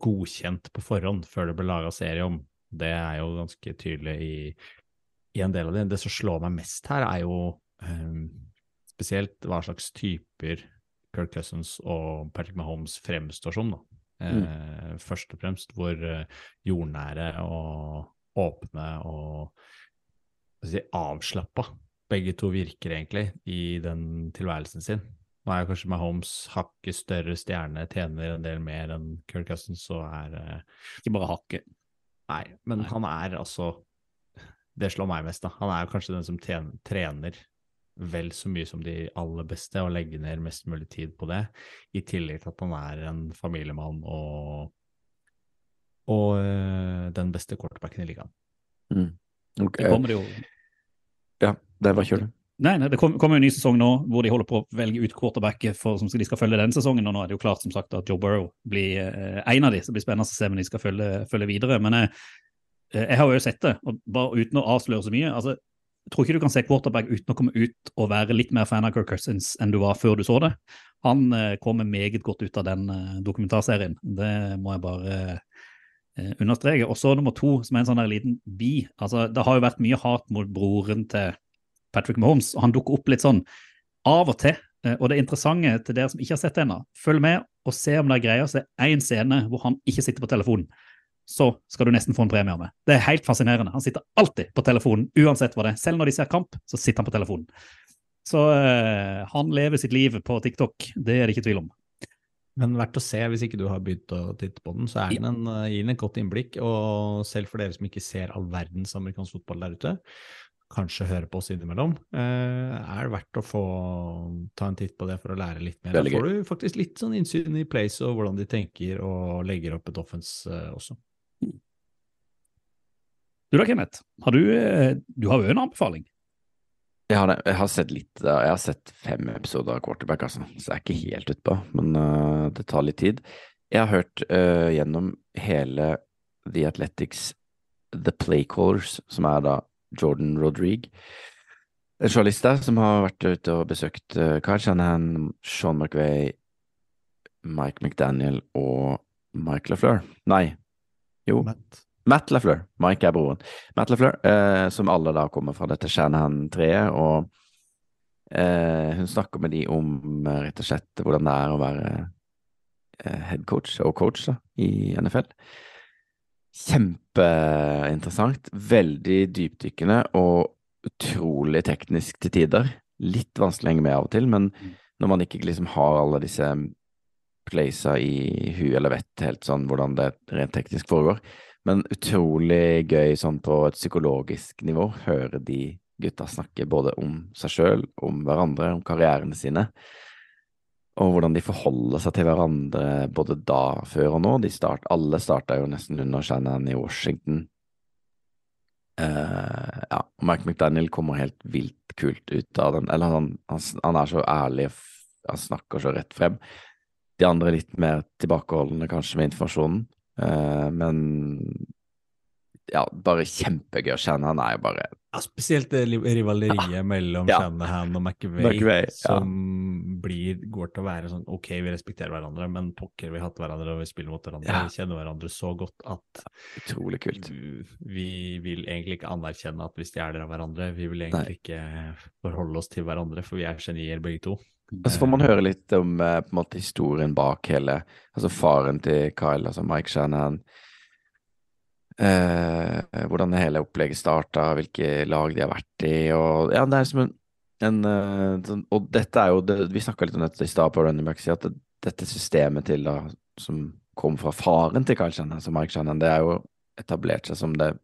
godkjent på forhånd før det ble laga serie om. Det er jo ganske tydelig i, i en del av det. Det som slår meg mest her, er jo um, spesielt hva slags typer Kirk Cousins og Patrick Mahomes fremstår som. da. Eh, Først og fremst hvor eh, jordnære og åpne og si, avslappa begge to virker egentlig i den tilværelsen sin. Nå er kanskje Mahomes hakket større stjerne, tjener en del mer enn Kirk Cousins så er eh, Ikke bare hakket. Nei, men han er altså Det slår meg mest, da. Han er kanskje den som tjener, trener vel så mye som de aller beste og legger ned mest mulig tid på det, i tillegg til at han er en familiemann og og øh, den beste quarterbacken i ligaen. Mm. Okay. Det kommer det jo Ja, det var kjølig. Nei, nei, det kom- kommer jo en ny sesong nå hvor de holder på å velge ut quarterback for, som de skal følge den sesongen. Og nå er det jo klart som sagt at Joe Burrow blir eh, en av de, så det blir spennende å se om de skal følge, følge videre. Men jeg, eh, jeg har jo sett det, og bare uten å avsløre så mye. altså jeg tror ikke du kan se quarterback uten å komme ut og være litt mer fan av Kirk Cousins enn du var før du så det. Han eh, kommer meget godt ut av den eh, dokumentarserien. Det må jeg bare eh, understreke. Og så nummer to, som er en sånn der liten bi. altså Det har jo vært mye hat mot broren til Patrick Mahomes, og han dukker opp litt sånn av og til. Og det interessante til dere som ikke har sett det ennå, følg med og se om det er greier å se én scene hvor han ikke sitter på telefonen. Så skal du nesten få en premie av meg. Det er helt fascinerende. Han sitter alltid på telefonen, uansett hva det er. Selv når de ser kamp, så sitter han på telefonen. Så uh, han lever sitt liv på TikTok, det er det ikke tvil om. Men verdt å se hvis ikke du har begynt å titte på den, så er den en, uh, gir den et godt innblikk. Og selv for dere som ikke ser all verdens amerikansk fotball der ute, kanskje hører på oss innimellom, eh, er det verdt å få ta en titt på det for å lære litt mer. Da får du faktisk litt sånn innsyn i Place og hvordan de tenker og legger opp et offense eh, også. Du da, Kenneth? Har du, eh, du har jo en anbefaling? Jeg har, jeg har sett litt. Jeg har sett fem episoder av Quarterback, altså. Så jeg er ikke helt utpå, men uh, det tar litt tid. Jeg har hørt uh, gjennom hele The Athletics The Playcallers, som er da Jordan Rodrigue. En journalist der som har vært ute og besøkt uh, Kyle Shanahan, Sean McVay, Mike McDaniel og Mike LaFleur. Nei, jo. Matt. Matt LaFleur, Mike er broren. Matt LaFleur, eh, som alle da kommer fra dette Shanahan-treet, og eh, hun snakker med de om eh, rett og slett hvordan det er å være eh, head coach og coach da, i NFL. Kjempeinteressant, veldig dypdykkende og utrolig teknisk til tider. Litt vanskelig å henge med av og til, men når man ikke liksom har alle disse playsa i huet eller vet helt sånn hvordan det rent teknisk foregår, men utrolig gøy sånn på et psykologisk nivå, høre de gutta snakke både om seg sjøl, om hverandre, om karrierene sine, og hvordan de forholder seg til hverandre både da, før og nå. Start, alle starta jo nesten under Shannon i Washington. Uh, ja, Mike McDaniel kommer helt vilt kult ut av den, eller han, han, han er så ærlig, han snakker så rett frem. De andre er litt mer tilbakeholdne kanskje med informasjonen. Eh, men ja, bare kjempegøy å kjenne. Han er jo bare Ja, spesielt det rivaleriet rivaleriet mellom Ja. Shanahan og McVay, McVay, ja. som blir, går til å være sånn ok, vi respekterer hverandre, men pokker, vi har hatt hverandre og vi spiller mot hverandre. Ja. Vi kjenner hverandre så godt at Utrolig kult. vi vil egentlig ikke anerkjenne at vi stjeler av hverandre. Vi vil egentlig ikke forholde oss til hverandre, for vi er genier begge to. Og så får man høre litt om eh, på en måte historien bak hele Altså faren til Kyle, altså Mike Shannon. Eh, hvordan hele opplegget starta, hvilke lag de har vært i, og ja, det er som en, en eh, sånn, Og dette er jo det, Vi snakka litt om dette i stad på Running Back, at det, dette systemet til da som kom fra faren til Kyle Shannon, som Mike Shannon, det er jo etablert seg som det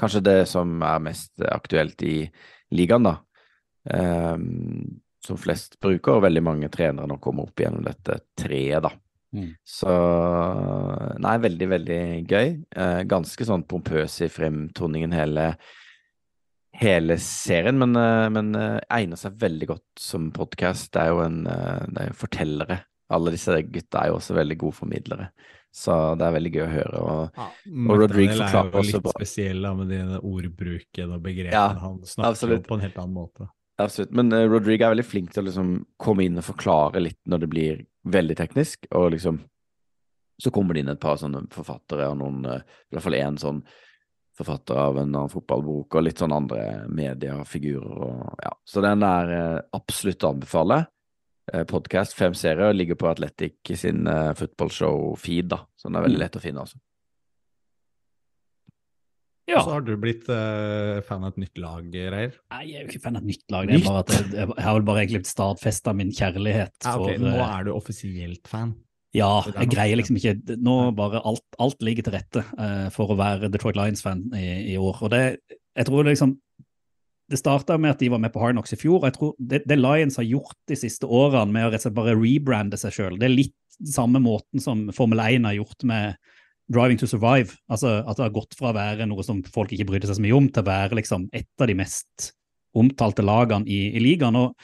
Kanskje det som er mest aktuelt i ligaen, da. Ehm, som flest bruker, og veldig mange trenere nå kommer opp gjennom dette treet, da. Mm. Så Nei, veldig, veldig gøy. Eh, ganske sånn pompøs i fremtoningen hele, hele serien, men, eh, men eh, egner seg veldig godt som podkast. Det er jo en eh, det er jo fortellere. Alle disse gutta er jo også veldig gode formidlere, så det er veldig gøy å høre. Og Og Rodrigue er forklarer jo også litt bra. spesiell da, med den ordbruken og begrepene. Ja, Han snakker absolutt. på en helt annen måte. Absolutt, men uh, Rodrigue er veldig flink til å liksom komme inn og forklare litt når det blir veldig teknisk, og liksom så kommer det inn et par sånne forfattere og noen, uh, i hvert fall én sånn forfatter av en annen fotballbok, og litt sånn andre mediefigurer og ja. Så den er uh, absolutt å anbefale. Podkast, fem serier, ligger på Athletic sin footballshow-feed, da, så den er veldig lett å finne, altså. Ja. Og så har du blitt uh, fan av et nytt lag, Reier. Nei, jeg er jo ikke fan av et nytt lag. Det er bare at jeg, jeg har vel bare egentlig stadfesta min kjærlighet Ja, okay. for Nå eh, er du offisielt fan. Ja, jeg greier liksom ikke Nå bare alt, alt ligger til rette uh, for å være Detroit Lions-fan i, i år. Og det, jeg tror liksom Det starta med at de var med på Hard Knocks i fjor. og jeg tror Det, det Lions har gjort de siste årene med å rett og slett bare rebrande seg sjøl, det er litt samme måten som Formel 1 har gjort med Driving to Survive. Altså At det har gått fra å være noe som folk ikke brydde seg så mye om, til å være liksom et av de mest omtalte lagene i, i ligaen. og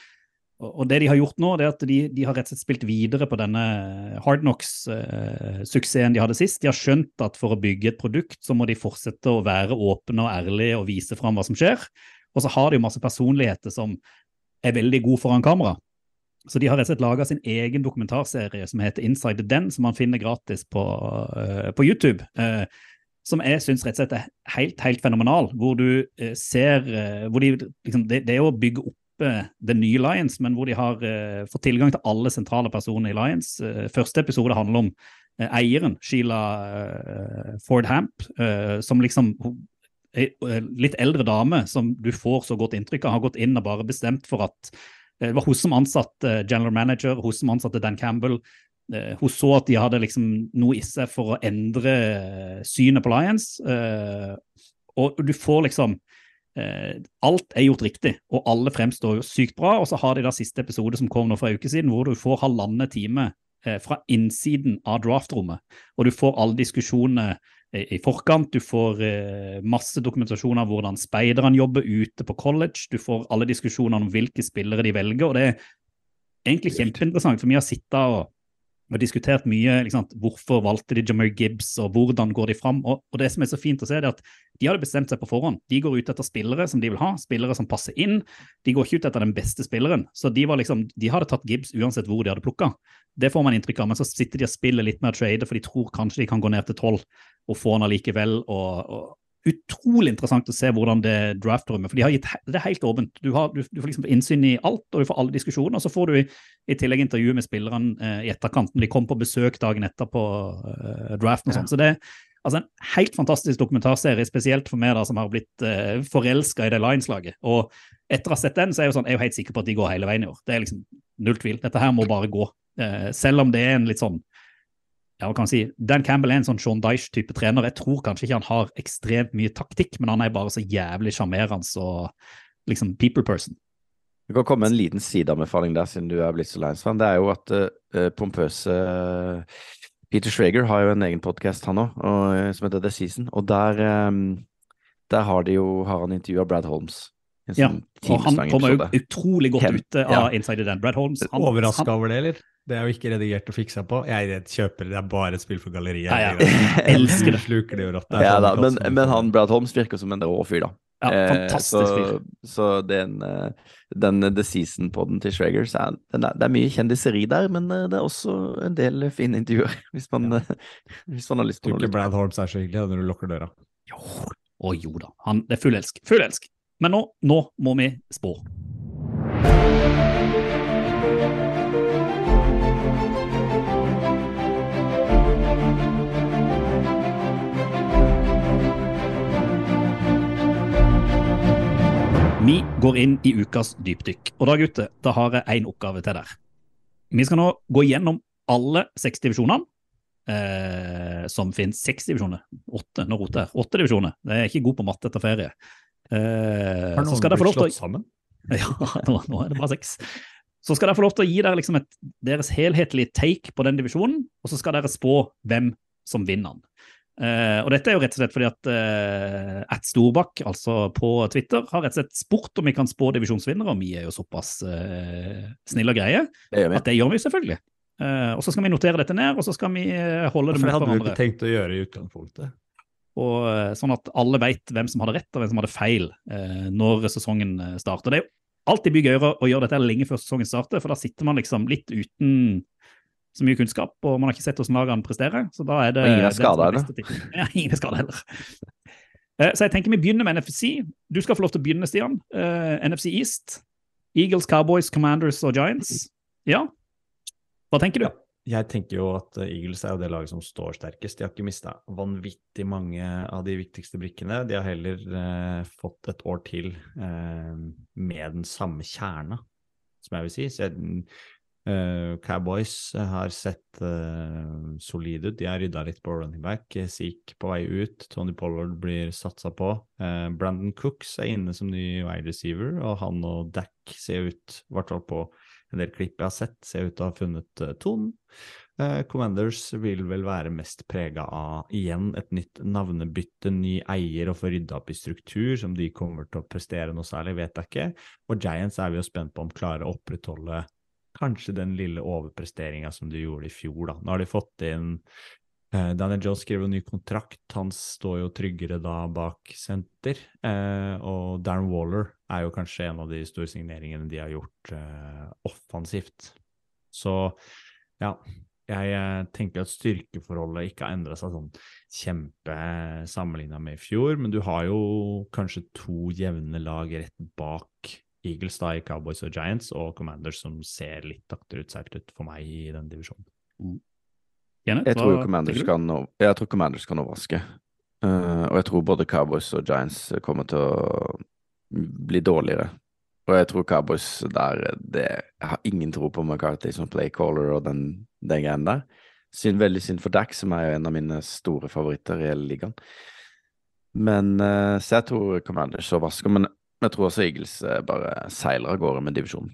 og det de har gjort nå, det er at de, de har rett og slett spilt videre på denne Hard Knocks-suksessen de hadde sist. De har skjønt at for å bygge et produkt, så må de fortsette å være åpne og ærlige og vise fram hva som skjer. Og så har de jo masse personligheter som er veldig gode foran kamera. Så de har rett og slett laga sin egen dokumentarserie som heter Inside the Den, som man finner gratis på, uh, på YouTube. Uh, som jeg syns rett og slett er helt, helt fenomenal. Hvor du uh, ser hvor de, liksom, det, det er å bygge opp det nye Lions, men hvor de har fått tilgang til alle sentrale personer i Lions. Første episode handler om eieren, Sheila Ford Hamp, som liksom ei litt eldre dame som du får så godt inntrykk av, har gått inn og bare bestemt for at det var hun som ansatte general manager, hun som ansatte Dan Campbell. Eh, Hun så at de hadde liksom noe i seg for å endre eh, synet på Lions. eh, Og du får liksom eh, Alt er gjort riktig, og alle fremstår sykt bra. Og så har de da siste episode som kom nå for en uke siden, hvor du får halvannen time eh, fra innsiden av draftrommet. Og du får alle diskusjonene i forkant. Du får eh, masse dokumentasjon av hvordan speiderne jobber ute på college. Du får alle diskusjonene om hvilke spillere de velger. og det er egentlig kjempeinteressant, for vi har sittet og, og diskutert mye. Liksom, hvorfor valgte de Jameer Gibbs, og hvordan går de fram? Og, og det som er så fint å se, det er at de hadde bestemt seg på forhånd. De går ut etter spillere som de vil ha, spillere som passer inn. De går ikke ut etter den beste spilleren. Så de, var liksom, de hadde tatt Gibbs uansett hvor de hadde plukka. Det får man inntrykk av, men så sitter de og spiller litt med å trade, for de tror kanskje de kan gå ned til tolv og få han allikevel. Og, og utrolig interessant å se hvordan det draftrommet For de har gitt, det er helt åpent. Du, har, du, du får liksom innsyn i alt, og du får alle diskusjoner. Og så får du i, i tillegg intervju med spillerne eh, i etterkant når de kom på besøk dagen etter på eh, draften og sånn. Så det er altså en helt fantastisk dokumentarserie, spesielt for meg da som har blitt eh, forelska i det Lions-laget. Og etter å ha sett den, så er jeg jo sånn, jeg er jo helt sikker på at de går hele veien i år. Det er liksom null tvil. Dette her må bare gå. Eh, selv om det er en litt sånn ja, hva kan man si, Dan Campbell er en sånn Sean Dyche-type trener. Jeg tror kanskje ikke han har ekstremt mye taktikk, men han er bare så jævlig sjarmerende og liksom people person. Det kan komme en liten sideanbefaling der, siden du er blitt så Lions-fan. Det er jo at uh, pompøse uh, Peter Schrager har jo en egen podkast, han òg, som heter The Season. Og der, um, der har, de jo, har han intervjua Brad Holmes. Ja, sånn Og han kommer jo utrolig godt ut av ja. Inside the Dan. Brad Holmes. Han, Overraska han, over det, eller? Det er jo ikke redigert og fiksa på. Jeg kjøper det, det er bare et spill for galleriet. Ja, ja. Elsker det. Sluker det jo rått. Ja sånn da, men, men han Brad Holmes virker som en rå fyr, da. Ja, Eh, fantastisk fyr. så, så den, eh, den The Season-poden til Shreggers er, er, Det er mye kjendiseri der, men eh, det er også en del fine intervjuer, hvis man, eh, hvis man har lyst på Tror noe. ikke Brad Holmes er så hyggelig når du lukker døra. Å jo da, han, det er full elsk. Full elsk. Men nå, nå må vi spå. Vi går inn i ukas dypdykk. Og da, gutter, da har jeg én oppgave til dere. Vi skal nå gå gjennom alle seks divisjonene. Eh, som finnes seks divisjoner. Åtte, nå roter jeg. Åtte divisjoner. Jeg er ikke god på matte etter ferie. Eh, Har så noen blitt slått sammen? ja, nå, nå er det bare seks. Så skal dere få lov til å gi dere liksom et, deres helhetlige take på den divisjonen, og så skal dere spå hvem som vinner den. Eh, og dette er jo rett og slett fordi at uh, at Storbakk, altså på Twitter, har rett og slett spurt om vi kan spå divisjonsvinnere, og vi er jo såpass eh, snille og greie Det at det gjør vi selvfølgelig. Eh, og så skal vi notere dette ned, og så skal vi eh, holde det For mot det hadde du ikke tenkt å gjøre i utgangspunktet. Og, eh, sånn at alle vet hvem som hadde rett og hvem som hadde feil eh, når sesongen eh, starter. Det er jo alltid mye gøyere å gjøre dette lenge før sesongen starter, for da sitter man liksom litt uten så mye kunnskap, og man har ikke sett hvordan lagene presterer. Så da er det Og ingen er heller. er. Ja, ingen er skadet heller. Eh, Så jeg tenker vi begynner med NFC. Du skal få lov til å begynne, Stian. Eh, NFC East. Eagles, Cowboys, Commanders og Giants. Ja. Hva tenker du? Ja. Jeg tenker jo at Eagles er jo det laget som står sterkest. De har ikke mista vanvittig mange av de viktigste brikkene. De har heller eh, fått et år til eh, med den samme kjerna, som jeg vil si. Jeg, eh, Cowboys har sett eh, solide ut. De har rydda litt på running back. Seek på vei ut. Tony Pollard blir satsa på. Eh, Brandon Cooks er inne som ny wide receiver, og han og Dack ser ut, i hvert fall på en del klipp jeg har sett, ser ut til å ha funnet uh, tonen. Eh, Commanders vil vel være mest prega av igjen et nytt navnebytte, ny eier og få rydda opp i struktur, som de kommer til å prestere noe særlig, vet jeg ikke. Og Giants er vi jo spent på om klarer å opprettholde kanskje den lille overpresteringa som de gjorde i fjor, da. Nå har de fått inn eh, Daniel Jones skrev jo ny kontrakt, han står jo tryggere da bak senter. Eh, og Darren Waller er jo kanskje en av de store signeringene de har gjort eh, offensivt. Så ja, jeg eh, tenker at styrkeforholdet ikke har endra seg sånn kjempe sammenligna med i fjor, men du har jo kanskje to jevne lag rett bak Eagles da i Cowboys og Giants, og Commanders som ser litt akterutseilt ut for meg i den divisjonen. Kenneth, Jeg tror Commanders kan, jeg tror Commanders kan overraske. Uh, og jeg tror både Cowboys og Giants kommer til å bli dårligere. Og jeg tror Cowboys der det, Jeg har ingen tro på McCarthy som playcaller og den, den greien der. Synd, veldig synd for Dax, som er en av mine store favoritter i hele ligaen. Men uh, Så jeg tror Commanders overrasker. Men jeg tror også Eagles eh, bare seiler av gårde med divisjonen.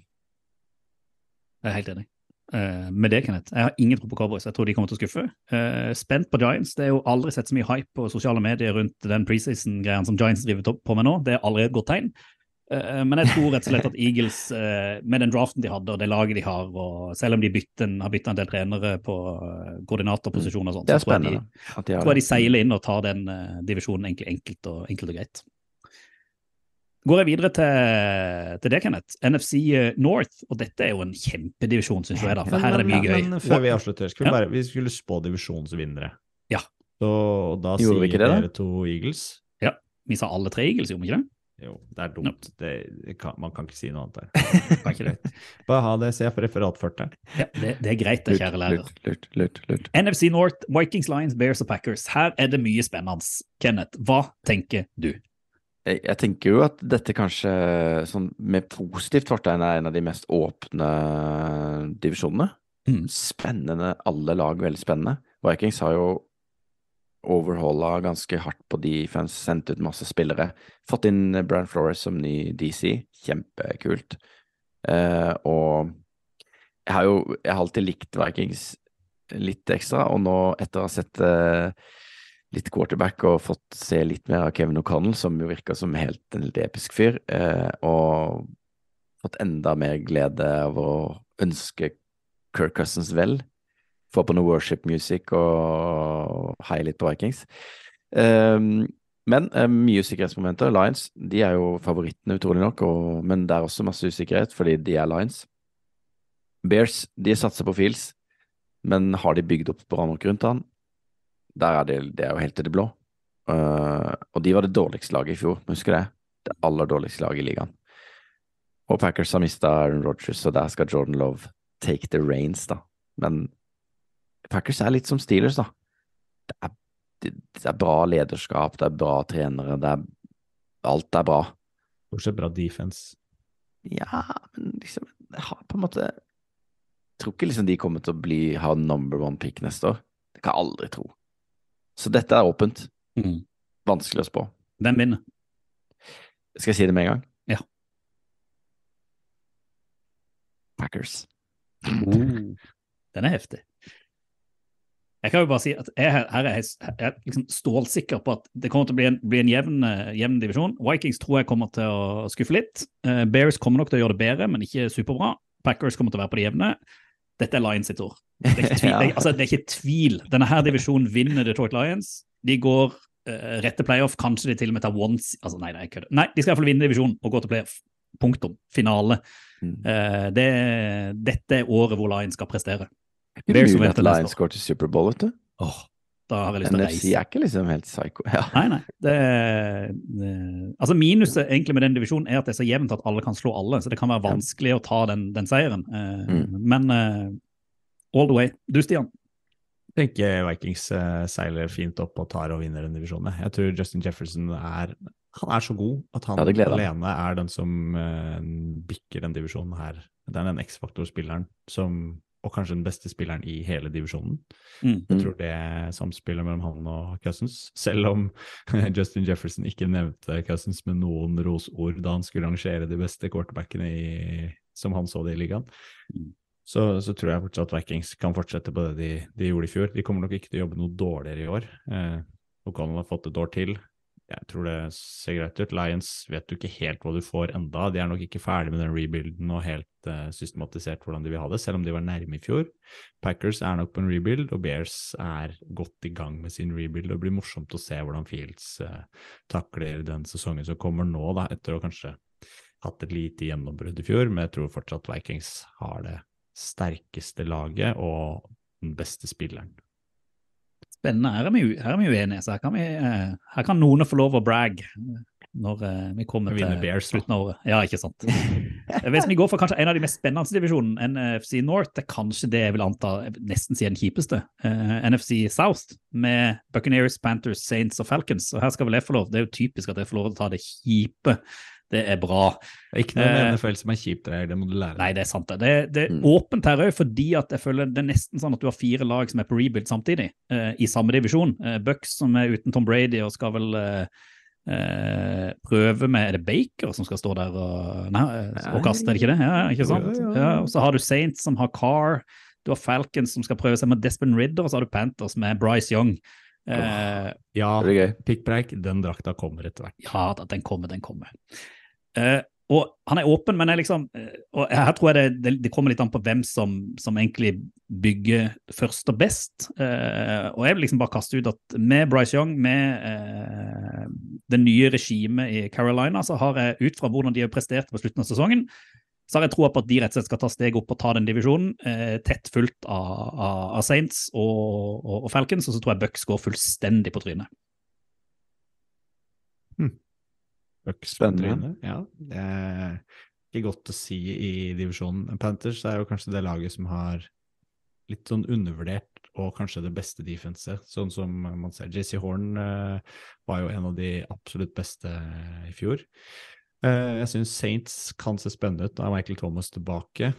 Jeg er helt enig. Eh, med det, Kenneth. Jeg har ingen tro på Cowboys. Jeg tror de kommer til å skuffe. Uh, spent på Giants. Det er jo aldri sett så mye hype på sosiale medier rundt den preseason-greien som Giants driver på med nå. Det er allerede et godt tegn. Uh, men jeg tror rett og slett at Eagles, med den draften de hadde og det laget de har, og selv om de bytten, har bytta en del trenere på koordinatorposisjon og sånn, så tror jeg, de, tror jeg de seiler inn og tar den divisjonen enkelt, enkelt, og, enkelt og greit. Går jeg videre til, til det, Kenneth. NFC North, og dette er jo en kjempedivisjon, syns jeg. da, for her er det mye gøy. Men før vi avslutter, skulle vi Ja. bare Vi skulle spå divisjonsvinnere. Ja. Så da Gjorde sier det, da? dere to Eagles. Ja. Vi sa alle tre Eagles, gjorde vi ikke det? Jo, det er dumt. Det, det kan, man kan ikke si noe annet der. Kan ikke det. Bare ha det, se på referatførteren. Ja, det, det er greit, det, kjære lærer. lurt, lurt, lurt, lurt. NFC North, Vikings, Lions, Bears og Packers. Her er det mye spennende. Kenneth, hva tenker du? Jeg, jeg tenker jo at dette kanskje sånn med positivt fortegn er en av de mest åpne divisjonene. Mm. Spennende, alle lag veldig spennende. Vikings har jo overhalla ganske hardt på defense, sendt ut masse spillere. Fått inn Brian Flores som ny DC, kjempekult. Eh, og jeg har jo jeg har alltid likt Vikings litt ekstra, og nå etter å ha sett eh, litt quarterback og fått se litt mer av Kevin O'Connell, som jo virka som helt en episk fyr, eh, og fått enda mer glede av å ønske Kirk Cousins vel. Få på noe worship music og heie litt på Vikings. Um, Men eh, mye usikkerhetsmomenter. Lions de er jo favorittene, utrolig nok, og, men det er også masse usikkerhet fordi de er Lions. Bears de satser på Fields, men har de bygd opp bra nok rundt han? Der er det, det er jo helt til det blå. Uh, og de var det dårligste laget i fjor, husker det? Det aller dårligste laget i ligaen. Og Packers har mista Aaron Rodgers, og der skal Jordan Love take the reins, da. Men Packers er litt som Steelers, da. Det er, det, det er bra lederskap, det er bra trenere, det er Alt er bra. Bortsett sett bra defense. Ja, men liksom Jeg har på en måte Jeg tror ikke liksom de kommer til å bli ha number one pick neste år. Det kan jeg aldri tro. Så dette er åpent. Mm. Vanskelig å spå. Hvem vinner? Skal jeg si det med en gang? Ja. Packers. Den er heftig. Jeg kan jo bare si at jeg, her er jeg, jeg er liksom stålsikker på at det kommer til å bli en, bli en jevn, eh, jevn divisjon. Vikings tror jeg kommer til å skuffe litt. Eh, Bears kommer nok til å gjøre det bedre, men ikke superbra. Packers kommer til å være på det jevne. Dette er Lions sitt ord. Det er ikke tvil. Ja. det, altså, det er ikke tvil. Denne her divisjonen vinner Detroit Lions. De går uh, rett til playoff. Kanskje de til og med tar once altså, Nei, nei, er. Nei, de skal i hvert fall vinne divisjonen og gå til playoff. Punktum. Finale. Mm. Uh, det, dette er året hvor Lions skal prestere. Er Bears mulig at Lions går til Superbowl, vet du. Åh, da har jeg lyst til å reise. NFC er ikke liksom helt psycho. Ja. Nei, nei. Det, det, altså Minuset egentlig med den divisjonen er at det er så jevnt at alle kan slå alle, så det kan være vanskelig å ta den, den seieren. Eh, Mm. Men uh, all the way. Du, Stian? Jeg tenker Vikings uh, seiler fint opp og tar og vinner den divisjonen. Jeg tror Justin Jefferson er han er så god at han Ja, alene er den som uh, bikker den divisjonen her. Det er den X-faktor-spilleren som og kanskje den beste spilleren i hele divisjonen. Mm. Jeg tror det samspillet mellom han og Cousins, selv om Justin Jefferson ikke nevnte Cousins med noen rosord da han skulle rangere de beste quarterbackene i, som han så det i ligaen, Mm. så, så tror jeg fortsatt Vikings kan fortsette på det de, de gjorde i fjor. De kommer nok ikke til å jobbe noe dårligere i år. Eh, O'Connell har fått et år til. Jeg tror det ser greit ut. Lions vet du ikke helt hva du får enda. De er nok ikke ferdig med den rebuilden og helt uh, systematisert hvordan de vil ha det, selv om de var nærme i fjor. Packers er nok på en rebuild, og Bears er godt i gang med sin rebuild. Det blir morsomt å se hvordan Fields uh, takler den sesongen som kommer nå, da, etter å kanskje hatt et lite gjennombrudd i fjor, men jeg tror fortsatt Vikings har det sterkeste laget og den beste spilleren. Spennende. Her er vi, her er vi uenige, så her kan, vi, eh, her kan noen få lov å brag når eh, vi kommer Vi til Bears, slutten av året. Ja, ikke sant. Eh, Hvis vi går for kanskje en av de mest spennende divisjonene, NFC North, det er kanskje det jeg vil anta nesten si er den kjipeste. Eh, NFC South, med Buccaneers, Panthers, Saints og Falcons. Og her skal vel jeg få lov, det er jo typisk at jeg får lov til å ta det kjipe. Det er bra. Det er ikke noe med Eh, NFL som er kjipt, det, det må du lære. Nei, det er sant. det. Det, det er Mm. åpent her òg, fordi at jeg føler det er nesten sånn at du har fire lag som er på rebuild samtidig, eh, i samme divisjon. Eh, Bucks som er uten Tom Brady og skal vel eh, eh, prøve med Er det Baker som skal stå der og, nei, eh, og kaste, er det ikke det? Ja, ikke sant? Ja, og så har du Saints som har Carr, du har Falcons som skal prøve seg med Despen Ridder, og så har du Panthers med Bryce Young. Eh, Ja, pikkpreik, den drakta kommer etter hvert. ja, den kommer, den kommer. Eh, og han er åpen, men liksom eh, Og her tror jeg det, det, det kommer litt an på hvem som, som egentlig bygger først og best. Uh, og jeg vil liksom bare kaste ut at med Bryce Young, med uh, det nye regimet i Carolina, så har jeg ut fra hvordan de har prestert på slutten av sesongen, så har jeg troa på at de rett og slett skal ta steg opp og ta den divisjonen, uh, tett fulgt av, av, av Saints og, og, og Falcons, og så tror jeg Bucks går fullstendig på trynet. Bucks på trynet. Ja, det er ikke godt å si i divisjonen. Panthers er jo kanskje det laget som har litt sånn undervurdert og kanskje det beste defenset, sånn som man ser. JC Horn eh, var jo en av de absolutt beste i fjor. Eh, jeg syns Saints kan se spennende ut. Da er Michael Thomas tilbake.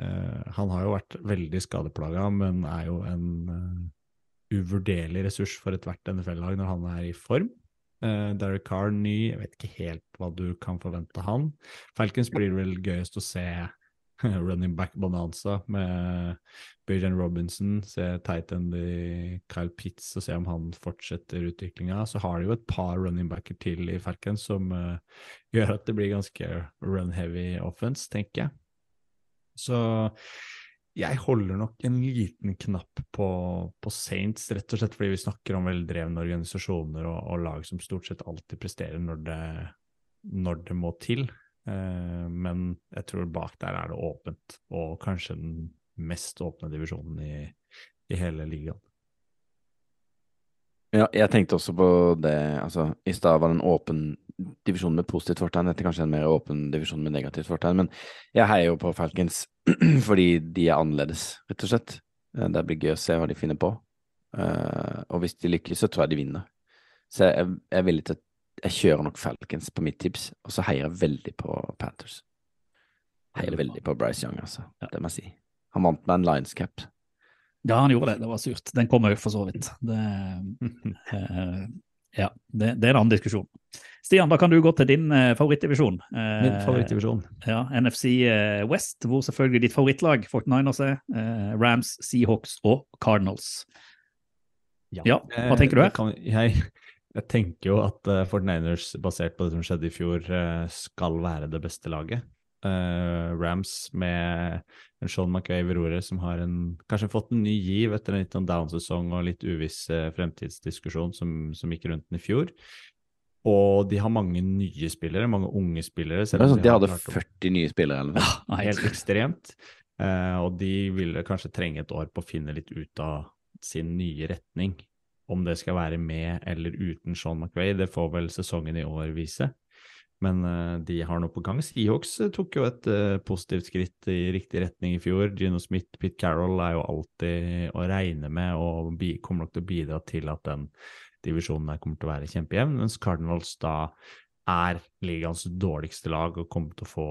Eh, han har jo vært veldig skadeplaga, men er jo en eh, uvurderlig ressurs for ethvert NFL-lag når han er i form. Uh, Derek Carr ny, jeg vet ikke helt hva du kan forvente han. Falcons blir vel gøyest å se running back bonanza med Bijan Robinson, se tight end i Kyle Pitts og se om han fortsetter utviklinga. Så har de jo et par running backer til i Falcons som uh, gjør at det blir ganske run heavy offense, tenker jeg. Så Jeg holder nok en liten knapp på, på Saints, rett og slett fordi vi snakker om veldrevne organisasjoner og, og lag som stort sett alltid presterer når det, når det må til. Eh, men jeg tror bak der er det åpent, og kanskje den mest åpne divisjonen i, i hele ligaen. Ja, jeg tenkte også på det, altså i stad var det en åpen divisjon med positivt fortegn, dette er kanskje en mer åpen divisjon med negativt fortegn, men jeg heier jo på Falcons fordi de er annerledes, rett og slett. Eh, Det blir gøy å se hva de finner på, Eh, og hvis de lykkes, så tror jeg de vinner. Så jeg, jeg er villig til Jeg kjører nok Falcons på mitt tips, og så heier jeg veldig på Panthers. Heier veldig på Bryce Young, altså. Det må jeg si. Han vant med en Lions cap. Ja, han gjorde det. Det var surt. Den kom òg, for så vidt. Det, eh, ja, det, det er en annen diskusjon. Stian, da kan du gå til din eh, favorittdivisjon. Eh, Min favorittdivisjon. Ja, NFC eh, West, hvor selvfølgelig ditt favorittlag, 49ers, er. Eh, Rams, Seahawks og Cardinals. Ja, hva tenker du her? Eh, jeg, jeg tenker jo at uh, 49ers, basert på det som skjedde i fjor, eh, skal være det beste laget. Eh, Rams med en Sean McVay ved roret som har en, kanskje fått en ny giv etter en litt sånn down-sesong og litt uviss eh, fremtidsdiskusjon som, som gikk rundt den i fjor. Og de har mange nye spillere, mange unge spillere. Selv om sånn, de har hadde 40 nye spillere eller noe. Nei, helt ekstremt. Eh, og de ville kanskje trenge et år på å finne litt ut av sin nye retning. Om det skal være med eller uten Sean McVay, det får vel sesongen i år vise. Men eh, de har noe på gang. Seahawks eh, tok jo et eh, positivt skritt i riktig retning i fjor. Gino Smith, Pete Carroll er jo alltid å regne med og kommer nok til å bidra til at den divisjonen der kommer til å være kjempejevn, mens Cardinals da er ligaens dårligste lag og kommer til å få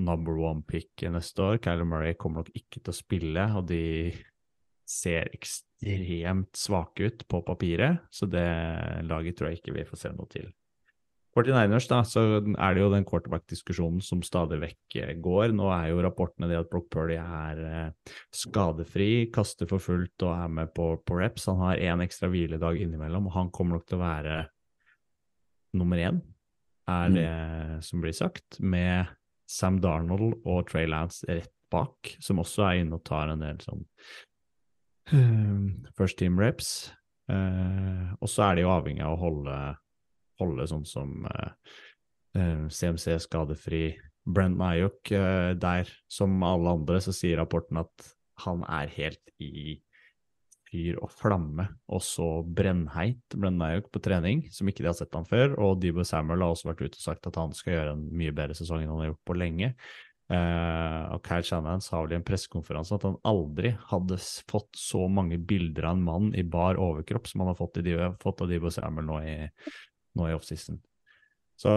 number one pick neste år. Kyler Murray kommer nok ikke til å spille, og de ser ekstremt svake ut på papiret, så det laget tror jeg ikke vi får se noe til. 49ers, da, så er det jo den quarterback-diskusjonen som stadig vekk eh, går. Nå er jo rapportene det at Brock Purdy er eh, skadefri, kaster for fullt og er med på, på reps. Han har én ekstra hviledag innimellom, og han kommer nok til å være nummer én, er det som blir sagt, med Sam Darnold og Trey Lance rett bak, som også er inne og tar en del sånn eh, first team reps. Uh, og så er de jo avhengig av å holde, holde sånn som eh, eh, CMC skadefri. Brent Mayock eh, der, som alle andre, så sier rapporten at han er helt i fyr og flamme, og så brennheit Brent Mayock, på trening, som ikke de har sett han før. Og Debo Samuel har også vært ute og sagt at han skal gjøre en mye bedre sesong enn han har gjort på lenge. Uh, og Kyle Shanahan sa vel i en pressekonferanse at han aldri hadde fått så mange bilder av en mann i bar overkropp som han har fått, i, fått av Dibo Samuel nå i, nå i offseason. Så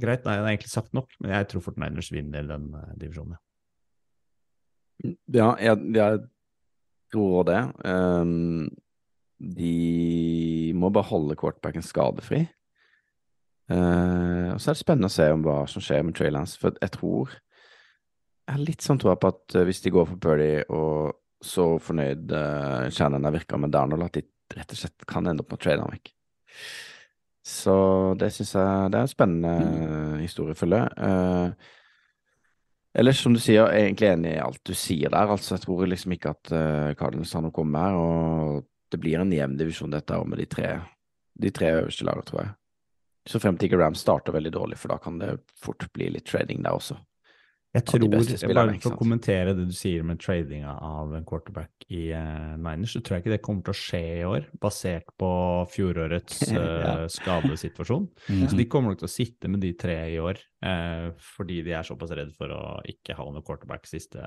greit, nei, det er egentlig sagt nok, men jeg tror Fortniners vinner den uh, divisjonen. ja. Jeg, jeg tror det. Um, de må bare holde quarterbacken skadefri. Uh, og så er det spennende å se om hva som skjer med Trey Lance, for jeg tror Jeg har litt sånn tro på at eh, hvis de går for Purdy og så fornøyd uh, Shannon har virka med Darnold, at de rett og slett kan ende opp med å trade ham vekk. Så det syns jeg det er en spennende eh, historie å følge. Eh, Ellers, som du sier, jeg er egentlig enig i alt du sier der. Altså, jeg tror liksom ikke at uh, Cardinals har noe å komme her, og det blir en jevn divisjon dette her med de tre, de tre øverste lagene, tror jeg. Så frem til ikke Rams starter veldig dårlig, for da kan det fort bli litt trading der også. Jeg tror, bare for å kommentere det du sier med tradinga av en quarterback i uh, Niners, så tror jeg ikke det kommer til å skje i år, basert på fjorårets uh, Ja. skadesituasjon. Mhm. Så de kommer nok til å sitte med de tre i år, uh, fordi de er såpass redd for å ikke ha noen quarterback siste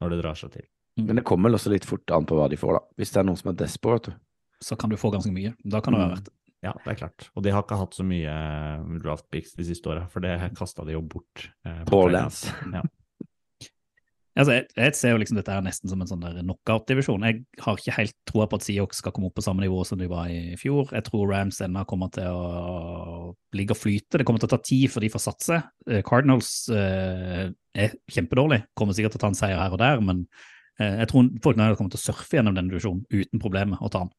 når det drar seg til. Men det kommer vel også litt fort an på hva de får, da. Hvis det er noen som er despo, vet du. Så kan du få ganske mye. Da kan det være verdt det. Ja, det er klart. Og de har ikke hatt så mye eh, draft picks de siste åra, for det kasta de jo bort. Eh, på. Lance. Ja. Altså, jeg, jeg ser jo liksom dette her nesten som en sånn der knockout-divisjon. Jeg har ikke helt troa på at Seahawks skal komme opp på samme nivå som de var i fjor. Jeg tror Rams ennå kommer til å ligge og flyte. Det kommer til å ta tid før de får satse. Eh, Cardinals eh, er kjempedårlig, kommer sikkert til å ta en seier her og der, men eh, jeg tror folk nå kommer til å surfe gjennom denne divisjonen uten problemer å ta den.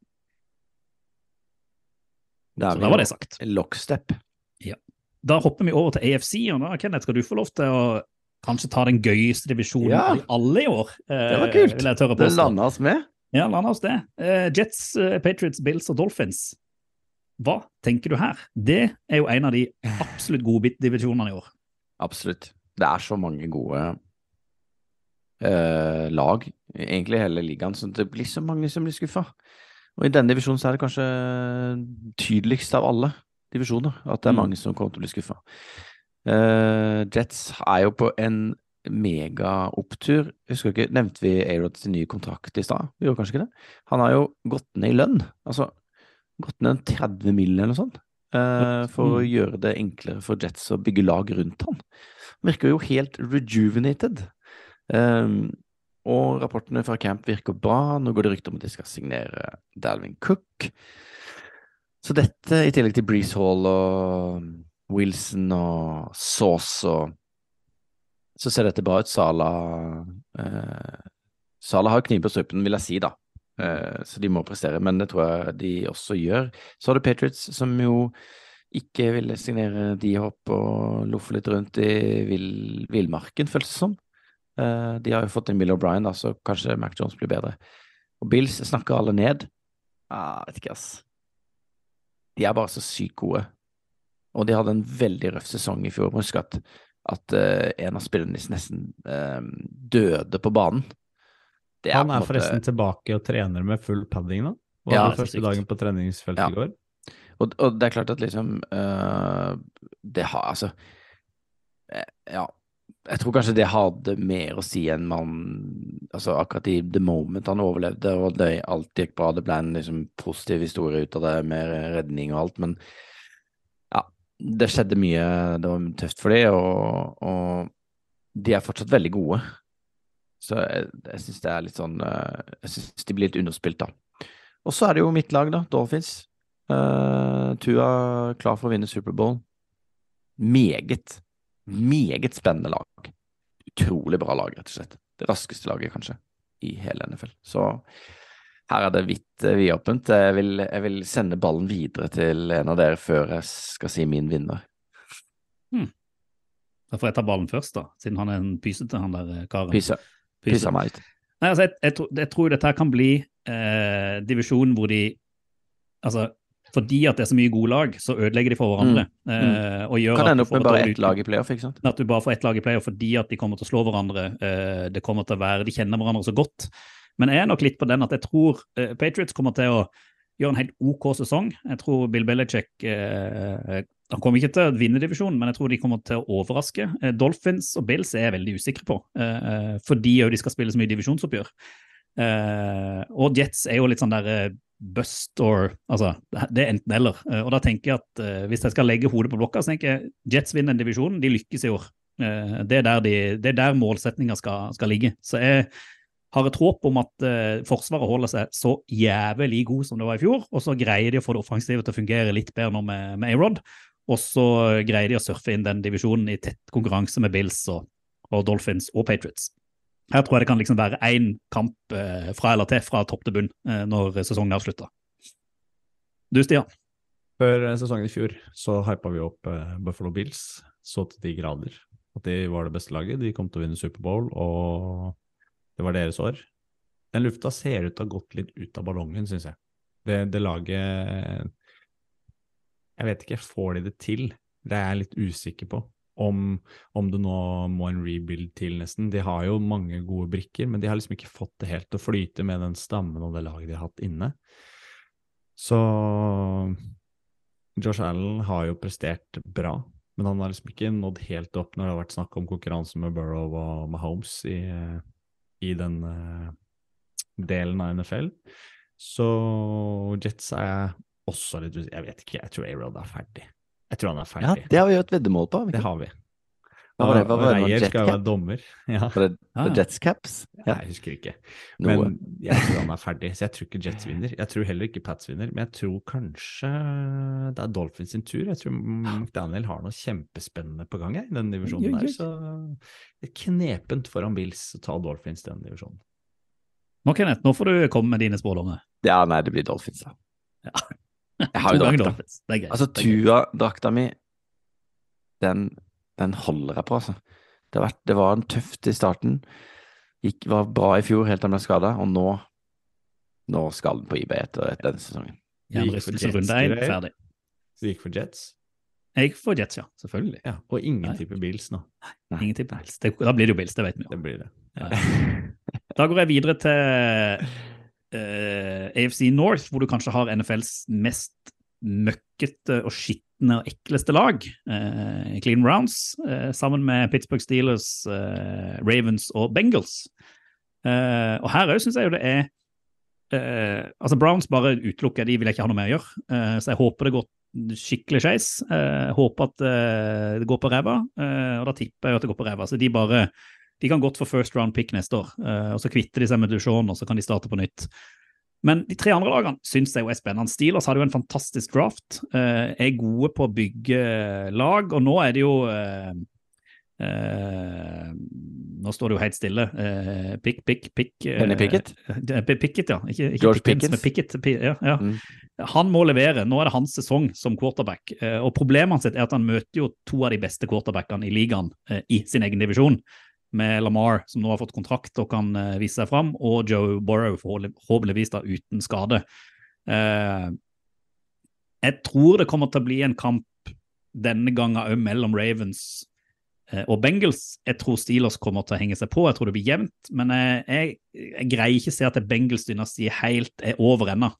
Da Så da var det sagt. Lockstep. Da hopper vi over til AFC, og da Kenneth, skal du få lov til å kanskje ta den gøyeste divisjonen Ja. de alle i år. eh, Det var kult. Vil jeg tørre Det landa oss med. Ja, landa oss det. Eh, Jets, eh, Patriots, Bills og Dolphins. Hva tenker du her? Det er jo en av de absolutt gode divisjonene i år. Absolutt. Det er så mange gode eh, lag, egentlig hele ligaen, så det blir så mange som blir skuffa. Og i denne divisjonen så er det kanskje tydeligst av alle divisjoner at det er Mm. mange som kommer til å bli skuffa. Uh, Jets er jo på en megaopptur. Husker ikke, Nevnte vi A-Rod sin nye kontrakt i stad? Vi gjorde kanskje ikke det? Han har jo gått ned i lønn. Altså gått ned 30 mill. eller noe sånt. Uh, for å Mm. gjøre det enklere for Jets å bygge lag rundt. Han virker jo helt rejuvenated. Um, og rapportene fra camp virker bra. Nå går det rykter om at de skal signere Dalvin Cook. Så dette, i tillegg til Breeze Hall og Wilson og Sauce og Så ser dette bra ut. Sala eh, Sala har kniv på strupen, vil jeg si, da. Eh, så de må prestere, men det tror jeg de også gjør. Så har du Patriots, som jo ikke ville signere de hopp og loffe litt rundt i vill, villmarken, føles det som. Eh, de har jo fått inn Bill O'Brien, så kanskje Mac Jones blir bedre. Og Bills snakker alle ned. Ah, vet ikke, ass. De er bare så sykt gode. Og de hadde en veldig røff sesong i fjor. Husk at, at uh, en av spillerne deres nesten uh, døde på banen. Det Han er måte- forresten tilbake og trener med full padding nå. Var Ja, det første sykt. dagen på treningsfeltet Ja. i går. Og, og det er klart at liksom uh, Det har altså Ja. Jeg tror kanskje det hadde mer å si enn man Altså akkurat i the moment han overlevde, og det alt gikk bra, det ble en liksom positiv historie ut av det med redning og alt, men ja, det skjedde mye. Det var tøft for dem, og, og de er fortsatt veldig gode. Så jeg, jeg syns det er litt sånn eh, Jeg syns de blir litt underspilt, da. Og så er det jo mitt lag, da, Dolphins. Uh, Tua klar for å vinne Superbowl. Meget, meget spennende lag. Utrolig bra lag, rett og slett. Det raskeste laget, kanskje, i hele NFL. Så her er det vidt uh, vidåpent. Jeg, vil- jeg vil sende ballen videre til en av dere før jeg skal si min vinner. Da får jeg ta ballen først, da, siden han er en pysete, han der eh, karen. Pyser. Pyse. pysa meg ut. Nei, altså, jeg, jeg, tror- jeg tror dette kan bli eh, divisjonen hvor de Altså, fordi at det er så mye gode lag, så ødelegger de for hverandre. Eh, og gjør Mm. Kan ende opp med bare ett lag i playoff, ikke sant? At du bare får ett lag i playoff fordi at de kommer til å slå hverandre. eh, det kommer til å være, De kjenner hverandre så godt. Men jeg er nok litt på den at jeg tror eh, Patriots kommer til å gjøre en helt OK sesong. Jeg tror Bill Belichick eh, Han kommer ikke til å vinne divisjonen, men jeg tror de kommer til å overraske. Dolphins og Bills er jeg veldig usikre på, fordi de skal spille så mye divisjonsoppgjør. Og Jets er jo litt sånn der bust or Altså, det er enten-eller. Eh, og da tenker jeg at eh, hvis jeg skal legge hodet på blokka, så tenker jeg Jets vinner en divisjon, de lykkes i år. Eh, det, er der de, er der målsettinga skal, skal ligge. Så jeg har et håp om at Forsvaret holder seg så jævlig god som det var i fjor, og så greier de å få det offensive til å fungere litt bedre nå med, med A-Rod. Og så greier de å surfe inn den divisjonen i tett konkurranse med Bills og, og Dolphins og Patriots. Her tror jeg det kan liksom være én kamp eh, fra eller til, fra topp til bunn, eh, når sesongen er avslutta. Du, Stian? Før eh, sesongen i fjor så hypa vi opp Buffalo Bills så til de grader. At de var det beste laget. De kom til å vinne Superbowl, og det var deres år. Den lufta ser ut til å ha gått litt ut av ballongen, syns jeg. Det, det laget Jeg vet ikke, får de det til? Det er jeg litt usikker på. Om, om det nå må en rebuild til, nesten. De har jo mange gode brikker, men de har liksom ikke fått det helt til å flyte med den stammen og det laget de har hatt inne. Så Josh Allen har jo prestert bra, men han har liksom ikke nådd helt opp når det har vært snakk om konkurranse med Burrow og Mahomes i, i den eh, delen av NFL. Så Jets er også litt Jeg vet ikke, jeg tror A-Rod er ferdig. Jeg tror han er Ja, ferdig. det har vi jo et veddemål på. Ikke? det har vi. Hva var det? Hva var det? Skal være dommer. Ja. Var det, var det. Jets caps? Ja, Jeg husker ikke. noe. Men jeg tror han er ferdig, så jeg tror ikke Jets vinner. Jeg tror heller ikke Pats vinner, men jeg tror kanskje det er Dolphins sin tur. Jeg tror McDaniel har noe kjempespennende på gang i den divisjonen der. Så det er knepent foran Bills å ta Dolphins den divisjonen. Nå, Kenneth, nå får du komme med dine spådommer. Ja, nei, det blir Dolphins, da. Ja. Jeg har jo drakta. Altså. Tua-drakta mi, den, den holder jeg på, altså. Det, har vært, det var en tøft i starten. Gikk, var bra i fjor, helt til han ble skada, og nå Nå skal den på IB etter, etter denne sesongen. Hjernerystelse runde én, ferdig. Så gikk for Jets. Jeg gikk for Jets, ja. Selvfølgelig. Ja, og ingen Nei. type Bills nå. Nei, Ingen type Bills. Da blir det jo Bills, det vet vi jo. Det blir det. Ja. Da går jeg videre til eh, AFC North, hvor du kanskje har NFLs mest møkkete og skitne og ekleste lag. eh, Clean Rounds, eh, sammen med Pittsburgh Steelers, eh, Ravens og Bengals. Eh, og her òg syns jeg jo det er eh, Altså, Browns bare utelukker, de vil jeg ikke ha noe med å gjøre. Så jeg håper det går skikkelig skeis. Håper at det går på ræva, og da tipper jeg at det går på ræva. Så de bare de kan godt få first round pick neste år, eh, og så kvitter de seg med Duchon, og så kan de starte på nytt. Men de tre andre lagene syns jeg jo er spennende. Steelers hadde jo en fantastisk draft. Eh, er gode på å bygge lag, og nå er det jo eh, eh, Nå står det jo helt stille. Eh, pick, pick, pick. eh, Kenny Pickett? eh, Pickett, ja. Ikke, ikke George Pickens, Pickett. Ja, ja. Mm. Han må levere. Nå er det hans sesong som quarterback. Eh, og Problemet hans er at han møter jo to av de beste quarterbackene i ligaen eh, i sin egen divisjon. Med Lamar, som nå har fått kontrakt og kan eh, vise seg fram, og Joe Borrow, forhåpentligvis da uten skade. Eh, jeg tror det kommer til å bli en kamp denne gangen òg mellom Ravens eh, og Bengals. Jeg tror Steelers kommer til å henge seg på, jeg tror det blir jevnt. Men jeg, jeg, jeg greier ikke se at Bengals-dynastiet helt er over ennå.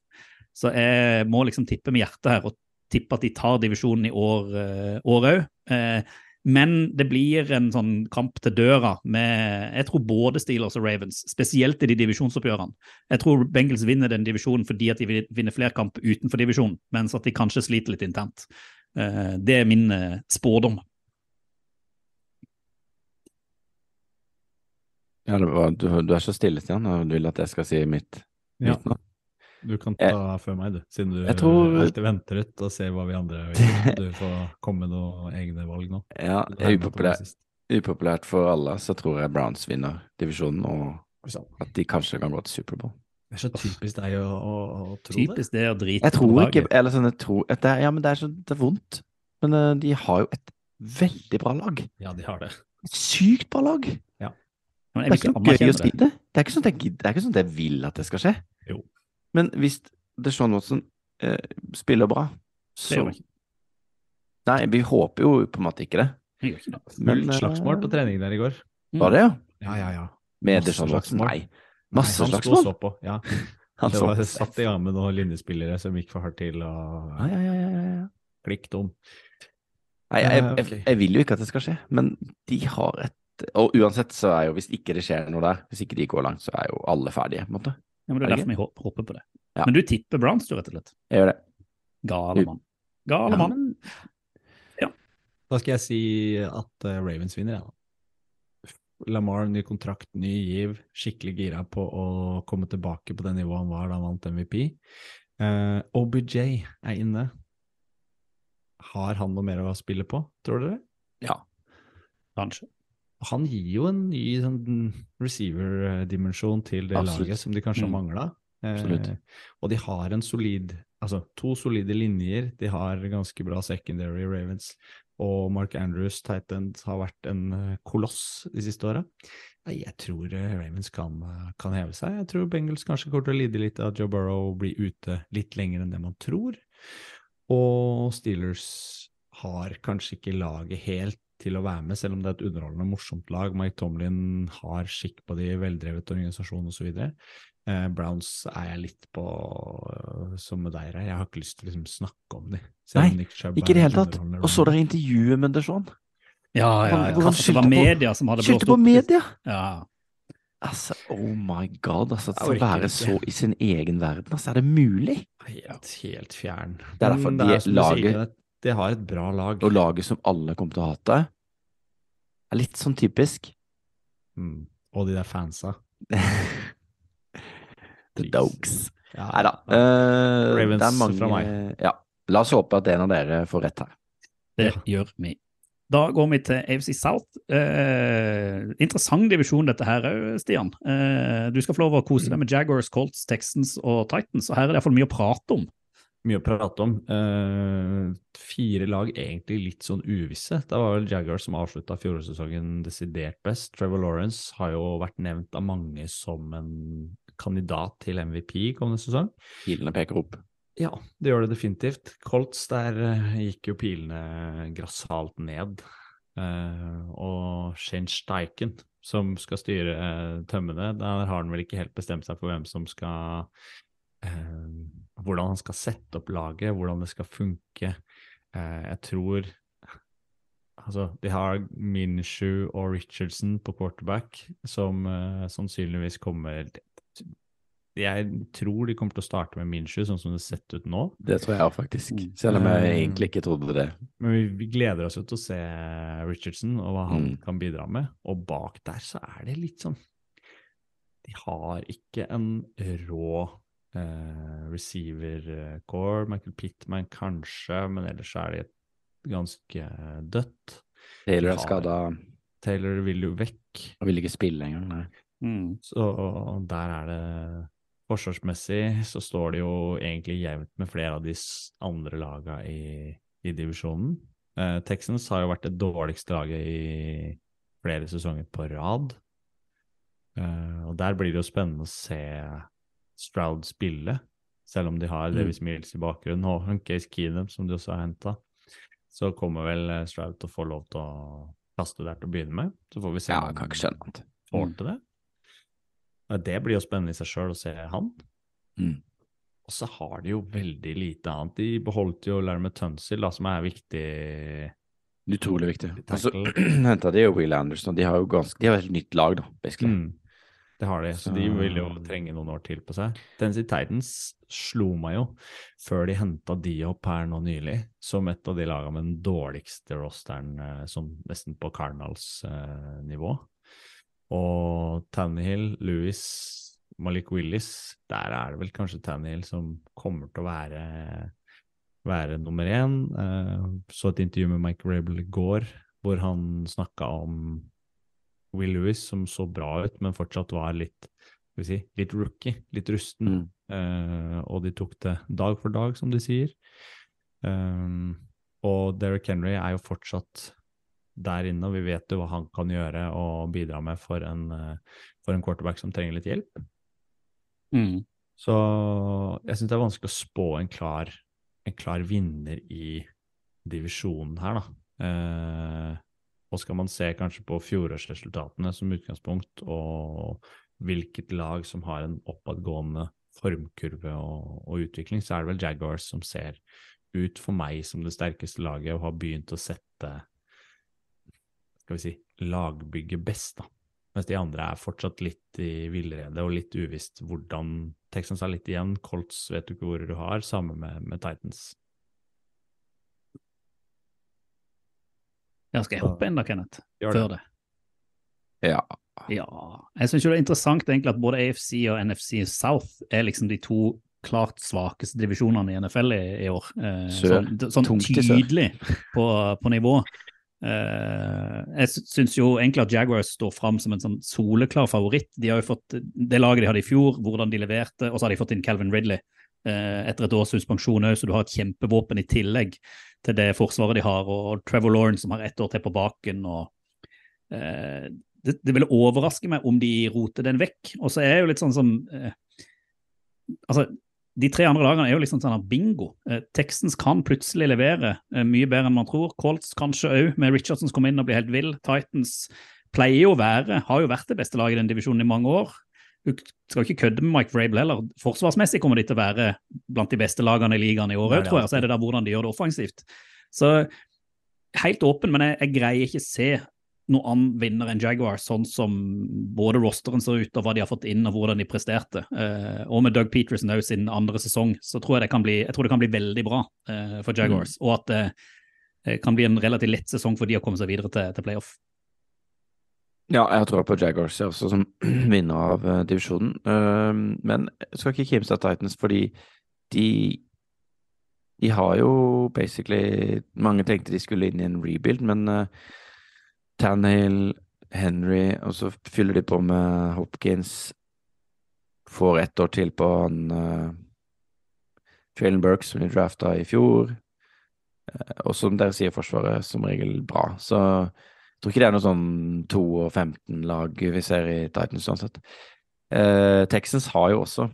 Så jeg må liksom tippe med hjertet her, og tippe at de tar divisjonen i år òg. Eh, men det blir en sånn kamp til døra med Jeg tror både Steelers og Ravens, spesielt i de divisjonsoppgjørene. Jeg tror Bengals vinner den divisjonen fordi at de vinner flere kamp utenfor divisjonen, mens at de kanskje sliter litt internt. Eh, Det er min eh, spådom. Ja, det var, du, du er så stille, Stian, og du vil at jeg skal si mitt, Ja. nå. Du kan ta før meg, du, siden du tror- alltid venter ut og ser hva vi andre gjør. Du får komme med noen egne valg nå. Ja, er upopulært, upopulært for alle, så tror jeg Browns vinner divisjonen, og at de kanskje kan gå til Superbowl. Det er så typisk deg å, å, å tro det. Typisk det å drite Jeg tror ikke. Eller sånn, jeg tror at det, er- Ja, men det er så det er vondt. Men uh, de har jo et veldig bra lag. Ja, de har det. Et sykt bra lag. Men Det er ikke ikke noe gøy å si det. det. Det er ikke sånn at jeg, det er ikke sånn at jeg vil at det skal skje. Jo. Men hvis Deshaun Watson eh, spiller bra, Det så gjør ikke. Nei, vi håper jo på en måte ikke det. Jeg gjør ikke det. Men, Fullt slagsmål på eh, trening der i går. Var det, ja? Ja, ja, ja. Med Masse Deshaun Watson? Nei. Masse Nei, han sto og slagsmål? så på. Ja. Han Det var satt i gang med noen linjespillere som gikk for hardt til, og Ja, ja, ja, ja, ja, ja. klikk dum. Nei, jeg, Eh, jeg, jeg vil jo ikke at det skal skje, men de har et Og uansett så er jo, hvis ikke det skjer noe der, hvis ikke de går langt, så er jo alle ferdige, på en måte. Ja, men det Er er derfor vi håper på det. Ja. Men du tipper Browns, du, rett og slett? Jeg gjør det. Gale mann. Gale Ja, mann. Ja. Da skal jeg si at eh, Ravens vinner, jeg. da. Lamar, ny kontrakt, ny giv. Skikkelig gira på å komme tilbake på det nivået han var da han vant MVP. Uh, OBJ er inne. Har han noe mer å spille på, tror dere? ja. Kanskje. Han gir jo en ny sånn, receiver-dimensjon til det Absolutt. laget som de kanskje Mm. mangla. Eh, og de har en solid, altså to solide linjer. De har ganske bra secondary Ravens. Og Mark Andrews, Titan, har vært en eh, koloss de siste åra. Jeg tror eh, Ravens kan, eh, kan heve seg. Jeg tror Bengals kanskje kommer til å lide litt av at Joe Burrow blir ute litt lenger enn det man tror. Og Steelers har kanskje ikke laget helt til å være med, selv om det er et underholdende og morsomt lag. Mike Tomlin har skikk på de, veldrevet organisasjon osv. Eh, Browns er jeg litt på øh, som med deg. Jeg har ikke lyst til å liksom, snakke om de. Nei, Nick Ikke i det hele tatt. Og så dere intervjuet med Deshaun. Ja, ja, ja. han det var media som hadde blåst opp. Skyldte på media! Ja. Altså, oh my god, altså. Å være så i sin egen verden, altså. Er det mulig? Helt, helt fjern. Det er derfor de er lager- Det har et bra lag. Og laget som alle kommer til å hate, er litt sånn typisk. Mm. Og de der fansa. The Jeez. Dogs. Ja, Nei da. ja. eh, Ravens det er mange fra meg. Ja. La oss håpe at en av dere får rett her. Det gjør vi. Da går vi til AFC South. Eh, interessant divisjon dette her òg, Stian. Eh, du skal få lov å kose deg med Jaguars, Colts, Texans og Titans, og her er det iallfall mye å prate om. Mye å prate om. Uh, fire lag egentlig litt sånn uvisse. Det var vel Jagger som avslutta fjorårssesongen desidert best. Trevor Lawrence har jo vært nevnt av mange som en kandidat til MVP kommende sesong. Pilene peker opp. Ja, det gjør det definitivt. Colts, der eh, gikk jo pilene grassat ned. Uh, og Shane Steichen, som skal styre uh, tømmene, der har han vel ikke helt bestemt seg for hvem som skal eh, Hvordan han skal sette opp laget, hvordan det skal funke. Eh, jeg tror Altså, de har Minshew og Richardson på quarterback, som eh, sannsynligvis kommer Jeg tror de kommer til å starte med Minshew, sånn som det har sett ut nå. Det tror jeg faktisk. Selv om jeg Eh, egentlig ikke trodde det. Men vi, vi gleder oss jo til å se Richardson og hva han Mm. kan bidra med. Og bak der så er det litt sånn De har ikke en rå eh, receiver-core. Michael Pittman kanskje, men ellers er de ganske dødt. Taylor er skada Taylor vil jo vekk, og vil ikke spille engang. Nei. Mm. så der er det Forsvarsmessig så står det jo egentlig jevnt med flere av de andre laga i, i divisjonen. Eh, Texans har jo vært det dårligste laget i flere sesonger på rad. Eh, og der blir det jo spennende å se Stroud spille, selv om de har Mm. Davis Mills i bakgrunnen og Case Keenum, som de også har henta. Så kommer vel eh, Stroud til å få lov til å kaste der til å begynne med. Så får vi se Ja, om annet. får til det. Det blir jo spennende i seg sjøl å se han. Mm. Og så har de jo veldig lite annet. De beholdt jo Larry Tunsil, da, som er viktig. Utrolig viktig. Og så henta de jo Will Anderson, og de har jo ganske De har et nytt lag, da, basically. Mm, det har de, så de vil jo trenge noen år til på seg. Tennessee Titans slo meg jo før de henta opp her nå nylig, som et av de laga med den dårligste rosteren, som sånn nesten på Cardinals-nivå. Og Tannehill, Lewis, Malik Willis, der er det vel kanskje Tannehill som kommer til å være, være nummer én. Eh, så et intervju med Mike Rabel i går hvor han snakka om Will Lewis, som så bra ut, men fortsatt var litt, skal vi si, litt rookie, litt rusten. Mm. Uh, og de tok det dag for dag, som de sier. Um, og Derrick Henry er jo fortsatt der inne, og vi vet jo hva han kan gjøre og bidra med for en, eh, for en quarterback som trenger litt hjelp. Mm. Så jeg syns det er vanskelig å spå en klar, en klar vinner i divisjonen her, da. Eh, og skal man se kanskje på fjorårsresultatene som utgangspunkt, og hvilket lag som har en oppadgående formkurve og, og utvikling, så er det vel Jaguars som ser ut for meg som det sterkeste laget og har begynt å sette skal vi si, lagbygget best, da. Mens de andre er fortsatt litt i villrede og litt uvisst hvordan Texans er litt igjen. Colts vet du ikke hvor du har, sammen med, med Titans. Ja, skal jeg hoppe inn da, Kenneth? Gjør det. Før det. Ja. Ja. Jeg syns det er interessant egentlig at både AFC og NFC South er liksom de to klart svakeste divisjonene i NFL i, i år. Eh, Sør. Sånn, sånn Tungt tydelig på, på nivå. Eh, jeg sy- syns jo egentlig at Jaguars står fram som en sånn soleklar favoritt. De har jo fått det laget de hadde i fjor, hvordan de leverte, og så har de fått inn Calvin Ridley etter et års suspensjon òg, så du har et kjempevåpen i tillegg til det forsvaret de har, og Trevor Lawrence som har ett år til på baken. og eh, det, det ville overraske meg om de roter den vekk. Og så er jeg jo litt sånn som eh, Altså, de tre andre lagene er jo liksom sånn bingo. Eh, Texans kan plutselig levere eh, mye bedre enn man tror. Colts kanskje òg, med Richardson som kommer inn og blir helt vill. Titans pleier jo å være, har jo vært det beste laget i den divisjonen i mange år. Du skal ikke kødde med Mike Vrabel heller. Forsvarsmessig kommer de til å være blant de beste lagene i ligaen i år òg, tror jeg. Så er det da hvordan de gjør det offensivt. Så helt åpen, men jeg, jeg greier ikke se noen annen vinner enn Jaguar, sånn som både rosteren ser ut og hva de har fått inn og hvordan de presterte. Eh, og med Doug Peterson òg sin andre sesong, så tror jeg det kan bli, det kan bli veldig bra eh, for Jaguars. Og at det eh, kan bli en relativt lett sesong for de å komme seg videre til, til playoff. Ja, jeg tror på Jaguars jeg også som vinner av uh, divisjonen. Uh, men jeg skal ikke kimse av Titans, fordi de De har jo basically Mange tenkte de skulle inn i en rebuild, men uh, Tannehill, Henry, og så fyller de på med Hopkins. Får ett år til på han uh, Traylon Burke, som de drafta i fjor. Eh, og som dere sier, Forsvaret som regel bra. Så tror ikke det er noe sånn 2 og 15-lag vi ser i Titans uansett. Eh, Texans har jo også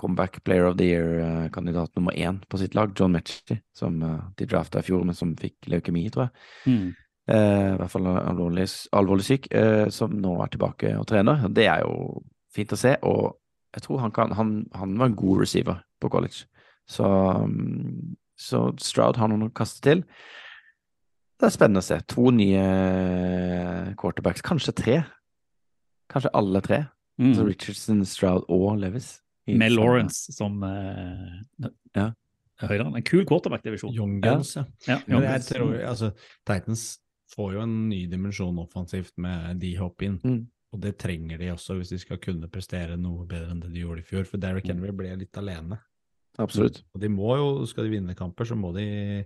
comeback player of the year-kandidat nummer én på sitt lag, John Metchie, som eh, de drafta i fjor, men som fikk leukemi, tror jeg. Mm. Eh, I hvert fall alvorlig, alvorlig syk, eh, som nå er tilbake og trener. Det er jo fint å se, og jeg tror han, kan, han, han var en god receiver på college. Så, mm, så Stroud har noen å kaste til. Det er spennende å se. To nye quarterbacks, kanskje tre. Kanskje alle tre. Mm. Så Richardson, Stroud og Levis. Mel Med Lawrence som uh, Ja. høyre. En kul quarterback-divisjon. Young Guns, ja. Ja, Men Young jeg tror, altså, Titans får jo en ny dimensjon offensivt med de hopp inn. Mm. Og det trenger de også hvis de skal kunne prestere noe bedre enn det de gjorde i fjor. For Derrick Mm. Henry ble litt alene. Absolutt. Og de må jo, skal de vinne kamper, så må de,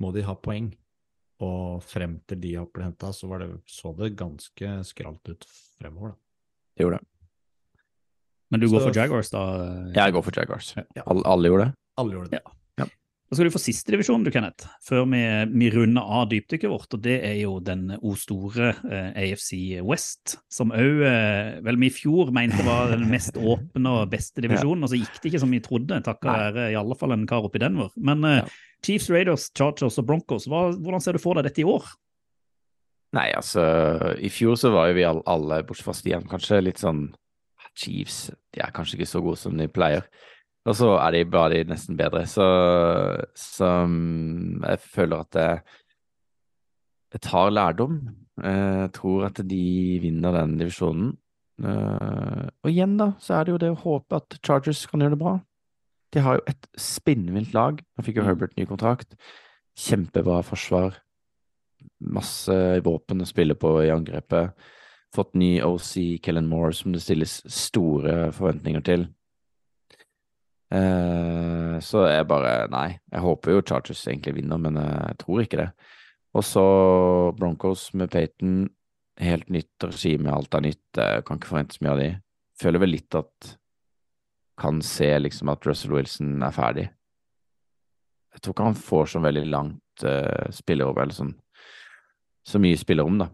må de ha poeng. Og frem til de ble henta, så var det, så det ganske skralt ut fremover, da. Det gjorde det. Men du går Så- for Jaguars, da? Jeg går for Jaguars. Ja. Alle, alle gjorde det. Alle gjorde det. ja. Da skal du få siste divisjon, du, Kenneth, før vi, vi runder av dypdykket vårt. og Det er jo den o store eh, AFC West, som òg eh, vel vi i fjor mente var den mest åpne og beste divisjonen. Og så gikk det ikke som vi trodde, takket være i alle fall en kar oppi den Denver. Men eh, Ja. Chiefs, Raiders, Chargers og Broncos, hva, hvordan ser du for deg dette i år? Nei, altså, i fjor så var jo vi all- alle, bortsett fra Stian, kanskje litt sånn Chiefs, de er kanskje ikke så gode som de pleier. Og så er de bare de nesten bedre, så, så mm, jeg føler at det, jeg tar lærdom. Eh, Jeg tror at de vinner den divisjonen. Eh, Og igjen, da, så er det jo det å håpe at Chargers kan gjøre det bra. De har jo et spinnvilt lag. Nå fikk jo Herbert ny kontrakt. Kjempebra forsvar. Masse våpen å spille på i angrepet. Fått ny OC, Kellen Moore, som det stilles store forventninger til. Eh, så jeg bare Nei, jeg håper jo Chargers egentlig vinner, men eh, jeg tror ikke det. Og så Broncos med Peyton. Helt nytt regime, alt er nytt. Jeg kan ikke forvente så mye av de. Føler vel litt at Kan se liksom at Russell Wilson er ferdig. Jeg tror ikke han får så veldig langt uh, spillerom, eller sånn så mye spillerom, da.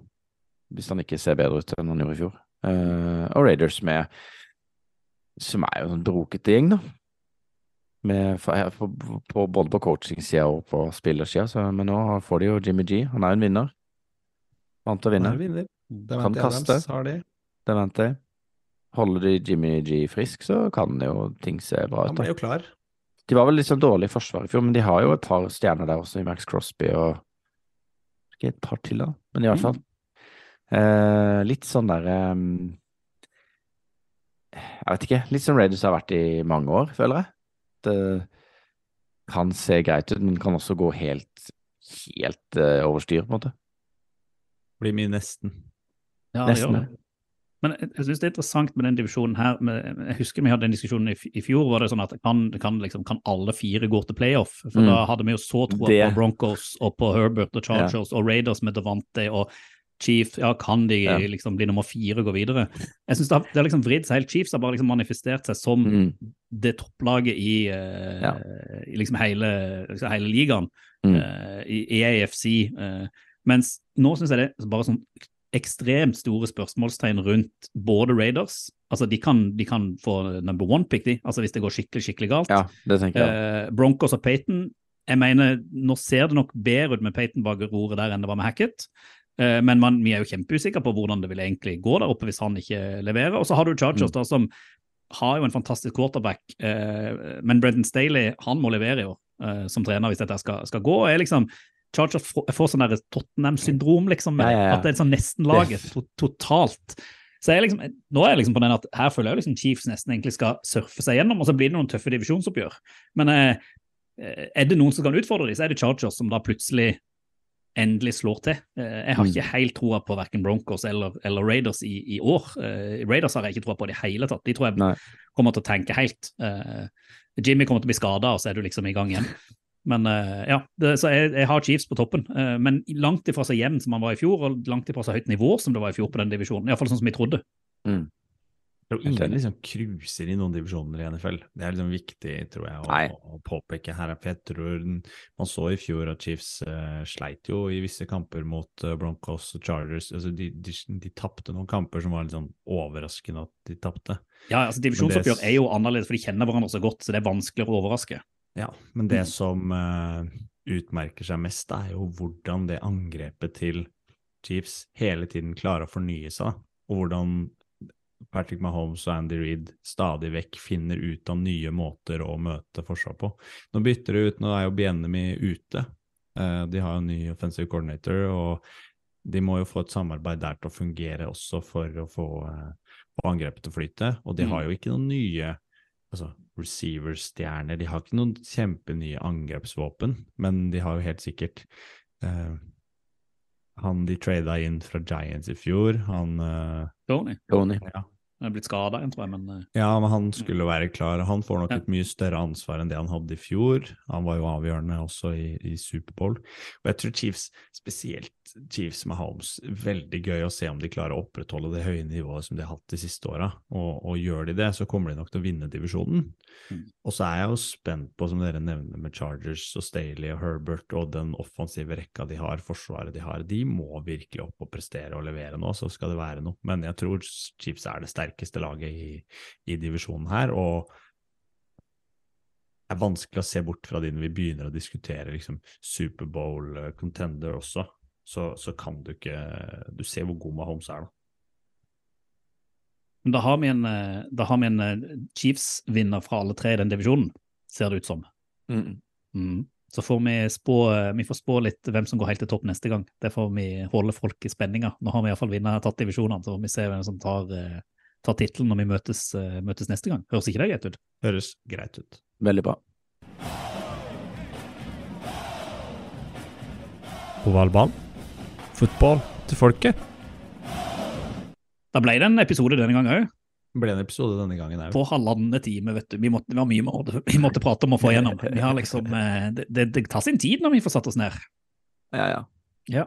Hvis han ikke ser bedre ut enn han gjorde i fjor. Uh, og Raiders med Som er jo en brokete gjeng, da. Med, på, på, både på coachingsida og på spillersida, men nå får de jo Jimmy G. Han er jo en vinner. Vant til å vinne. Han vinner. Det Kan kaste. Adams har de. Det venter jeg. Holder de Jimmy G frisk, så kan jo ting se bra Han ut. ble jo klar. De var vel litt sånn dårlig i forsvaret i fjor, men de har jo et par stjerner der også, i Max Crosby og Ikke et par til, da, men i hvert fall. Eh, litt sånn der eh, Jeg vet ikke. Litt som Raiders har vært i mange år, føler jeg. Det kan se greit ut, men kan også gå helt, helt eh, over styr, på en måte. Blir mye nesten. Ja, Nesten, det. Men jeg, jeg synes det er interessant med den divisjonen her. Jeg husker vi hadde den diskusjonen i, i fjor. var det sånn at kan, kan, liksom, kan alle fire gå til playoff? For Mm. da hadde vi jo så troa på Broncos og på Herbert og Chargers og Raiders med Devante og Chief. Ja, kan de Ja. liksom bli nummer fire og gå videre? Jeg synes det det har liksom vridd seg helt. Chiefs har bare liksom manifestert seg som Mm. det topplaget i, uh, Ja. i liksom hele, liksom hele ligaen, Mm. uh, i, i AFC. Uh, mens nå syns jeg det er bare sånn ekstremt store spørsmålstegn rundt både Raiders Altså, de kan, de kan få number one pick, de, altså hvis det går skikkelig, skikkelig galt. Ja, det tenker jeg. Eh, Broncos og Peyton Jeg mener, nå ser det nok bedre ut med Peyton bak roret der enn det var med Hackett. Eh, men man, vi er jo kjempeusikre på hvordan det vil egentlig gå der oppe hvis han ikke leverer. Og så har du Chargers, Mm. da, som har jo en fantastisk quarterback, eh, men Brendan Staley han må levere i år eh, som trener hvis dette skal, skal gå. og er liksom Chargers får, sånn Tottenham-syndrom, liksom. Ja, ja. At det er sånn nesten-laget to, totalt. Så jeg liksom, nå er jeg liksom på den at her føler jeg liksom Chiefs nesten egentlig skal surfe seg gjennom, og så blir det noen tøffe divisjonsoppgjør. Men eh, er det noen som kan utfordre dem, så er det Chargers som da plutselig endelig slår til. Eh, jeg har Mm. ikke helt troa på verken Broncos eller, eller Raiders i, i år. Eh, Raiders har jeg ikke troa på i det hele tatt. De tror jeg Nei. kommer til å tenke helt. Eh, Jimmy kommer til å bli skada, og så er du liksom i gang igjen. Men eh, ja, det, så jeg, jeg har Chiefs på toppen, eh, men langt ifra så jevn som han var i fjor, og langt ifra så høyt nivå som det var i fjor på den divisjonen. Iallfall sånn som vi trodde. Mm. tror ingen liksom cruiser i noen divisjoner i NFL. Det er liksom viktig, tror jeg, å, å påpeke her. For jeg tror den- man så i fjor at Chiefs uh, sleit jo i visse kamper mot uh, Broncos og Chargers. Altså, de de, de tapte noen kamper som var litt sånn overraskende at de tapte. Ja, altså Divisjonsoppgjør er jo annerledes, for de kjenner hverandre så godt, så det er vanskeligere å overraske. Ja, men det som uh, utmerker seg mest, er jo hvordan det angrepet til Chiefs hele tiden klarer å fornye seg, og hvordan Patrick Mahomes og Andy Reid stadig vekk finner ut av nye måter å møte forsvar på. Nå bytter det ut, nå er jo Biennemi ute. Uh, de har jo ny offensive coordinator, og de må jo få et samarbeid der til å fungere også for å få, uh, få angrepet til å flyte. Og de Mm. har jo ikke noen nye altså, receiver-stjerner. De har ikke noen kjempenye angrepsvåpen, men de har jo helt sikkert eh, han de trada inn fra Giants i fjor, han eh, Tony Tony. ja, er blitt skada, tror jeg, men eh, ja, men han skulle være klar. Han får nok Ja. et mye større ansvar enn det han hadde i fjor. Han var jo avgjørende også i, i Superbowl. Og jeg tror Chiefs, spesielt Chiefs med Holmes, veldig gøy å se om de klarer å opprettholde det høye nivået som de har hatt de siste åra. Og, og gjør de det, så kommer de nok til å vinne divisjonen. Mm. Og så er jeg jo spent på, som dere nevner, med Chargers og Staley og Herbert og den offensive rekka de har, forsvaret de har. De må virkelig opp og prestere og levere nå, så skal det være noe. Men jeg tror Chiefs er det sterkeste laget i, i divisjonen her. og det er vanskelig å se bort fra det når vi begynner å diskutere liksom, Superbowl eh, contender også. Så, så kan du ikke Du ser hvor god Mahomes er, da. men da har vi en, eh, da har vi en eh, Chiefs-vinner fra alle tre i den divisjonen, ser det ut som. Mm. Mm. Så får vi spå, vi får spå litt hvem som går helt til topp neste gang. Det får vi holde folk i spenninga. Nå har vi iallfall vinner tatt divisjonene, så får vi se hvem som tar, tar tittelen når vi møtes, eh, møtes neste gang. Høres ikke det greit ut? Høres greit ut. Veldig bra. Ovalball. Fotball til folket. Da ble det en episode denne gangen òg, ble en episode denne gangen òg. på halvannen time. vet du. Vi måtte, vi, mye måtte, vi måtte prate om å få igjennom. Vi har liksom, eh, det, det, det tar sin tid når vi får satt oss ned. Ja, ja. Ja.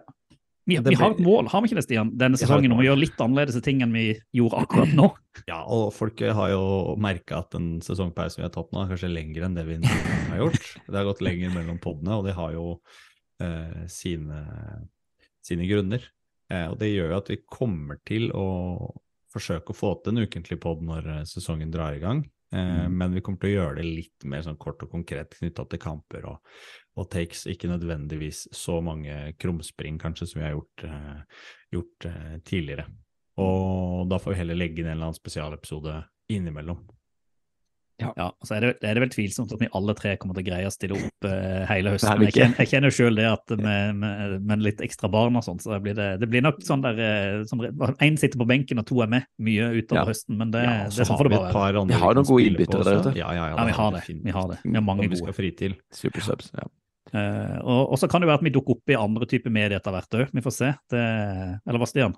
Vi, vi har et mål, har vi ikke det, Stian? Denne sesongen om å gjøre litt annerledes ting enn vi gjorde akkurat nå. Ja, og folk har jo merka at den sesongpausen vi har tatt nå, er kanskje lengre enn det vi har gjort. Det har gått lenger mellom podene, og de har jo eh, sine, sine grunner. Eh, og det gjør jo at vi kommer til å forsøke å få til en ukentlig pod når eh, sesongen drar i gang. Eh, Men vi kommer til å gjøre det litt mer sånn kort og konkret knytta til kamper og, og takes. Ikke nødvendigvis så mange krumspring kanskje som vi har gjort, uh, gjort uh, tidligere. Og da får vi heller legge inn en eller annen spesialepisode innimellom. Ja, så er det, er det vel tvilsomt at vi alle tre kommer til å greie å stille opp uh, hele høsten. Nei, Jeg kjenner, jeg kjenner jo sjøl det at med, med, med litt ekstra barn og sånn, så blir det, det blir nok sånn der eh, Én sitter på benken og to er med mye utover Ja. høsten, men det, Ja, det er sånn får det bare være. Vi har noen gode innbyttere der ute. Ja, ja, ja, Ja, vi har det. Vi har det. Vi har mange gode. fri til. Supersubs. Ja. Uh, og, og så kan det være at vi dukker opp i andre typer medier etter hvert òg. Vi får se. Det, eller hva, Stian?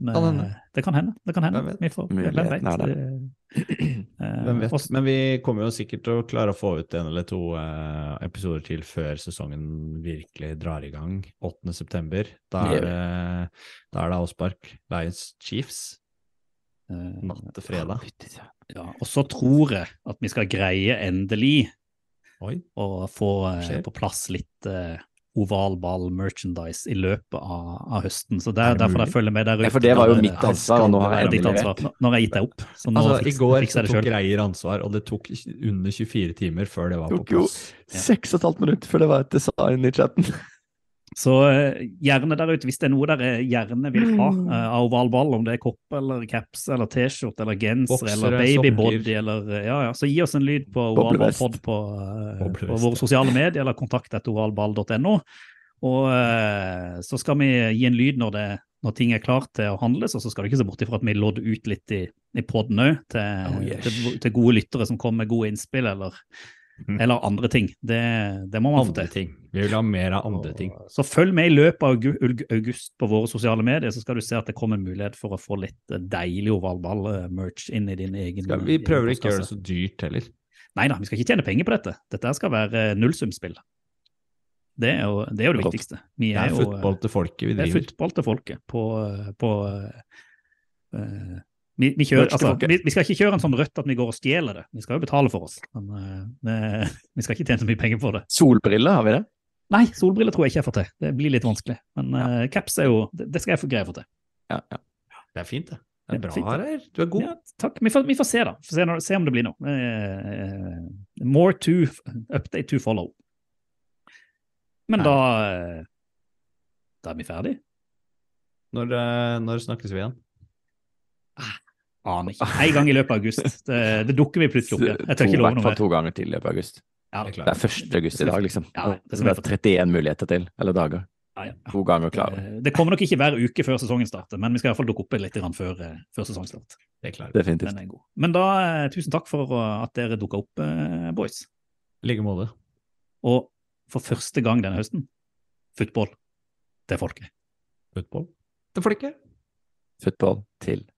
Men, Kan hende. Det kan hende. Det kan hende. Hvem vet? Vi får, hvem vet? Det- eh, Hvem vet? Men vi kommer jo sikkert til å klare å få ut en eller to eh, episoder til før sesongen virkelig drar i gang. 8. september. Da er det, da er det avspark. Lions Chiefs eh, natt til fredag. Ja, og så tror jeg at vi skal greie endelig Oi. å få eh, på plass litt eh, ovalball merchandise i løpet av, av høsten. Så det Er der, det derfor mulig? jeg følger med der ute. Ja, for det var jo mitt ansvar, og nå har jeg ditt ansvar. Nå, har jeg gitt deg opp. Så nå Altså, I går fikser jeg det tok. Reier ansvar, og det tok under 24 timer før det var på Tok jo plass. seks og et halvt minutt før det var et design i chatten. Så eh, gjerne der ute, hvis det er noe dere gjerne vil ha Mm. eh, av oval ball, om det er kopp eller caps eller T-skjorte eller genser Boksere, eller babybody eller eh, ja, ja, så gi oss en lyd på ovalballpod på, uh, på våre sosiale medier eller kontakt etter ovalball.no. Og uh, så skal vi gi en lyd når, det, når ting er klart til å handles, og så skal du ikke se bort ifra at vi lodder ut litt i, i poden òg, til, Oh, yes. til, til gode lyttere som kommer med gode innspill eller. eller andre ting. Det, det må man få til. ting. Vi vil ha mer av andre ting. Så følg med i løpet av august på våre sosiale medier, så skal du se at det kommer en mulighet for å få litt eh, deilig ovalball-merch inn i din egen Skal, vi prøver ikke å gjøre det så dyrt heller. Nei da, vi skal ikke tjene penger på dette. Dette skal være eh, nullsumspill. Det er jo det, er jo det viktigste. Vi Det er er jo, eh, fotball til folket vi driver. det er fotball til folket på, på eh, eh, Vi, vi, kjører, altså, vi, vi skal ikke kjøre en sånn rødt at vi går og stjeler det. Vi skal jo betale for oss. Men uh, vi skal ikke tjene så mye penger på det. Solbriller, har vi det? Nei, solbriller tror jeg ikke jeg får til. Det blir litt vanskelig. Men uh, caps er jo Det, det skal jeg få greie å få til. Ja, ja. Det er fint, det. Det Det er er fint, bra, det. Du er god. Ja, takk. Vi får, vi får se, da. Får se, når, se om det blir noe. Uh, more to Update to follow. Men da Da er vi ferdig. Når, når snakkes vi igjen? Aner ikke. En gang i løpet av august. Det, det dukker vi plutselig opp igjen. Jeg tør To- ikke I hvert fall to ganger til i løpet av august. Ja, Det er Det er 1. august i dag, liksom. Ja, det det, er 31 muligheter til, eller dager. ja, ja. To ganger klare. Det kommer nok ikke hver uke før sesongen starter, men vi skal i hvert fall dukke opp litt før, eh, før sesongstart. Det er klart. Definitivt. Den er god. Men da, eh, tusen takk for eh, at dere dukka opp, boys. I like måte. Og for første gang denne høsten, football til folket. Football. til folket. Football til folket.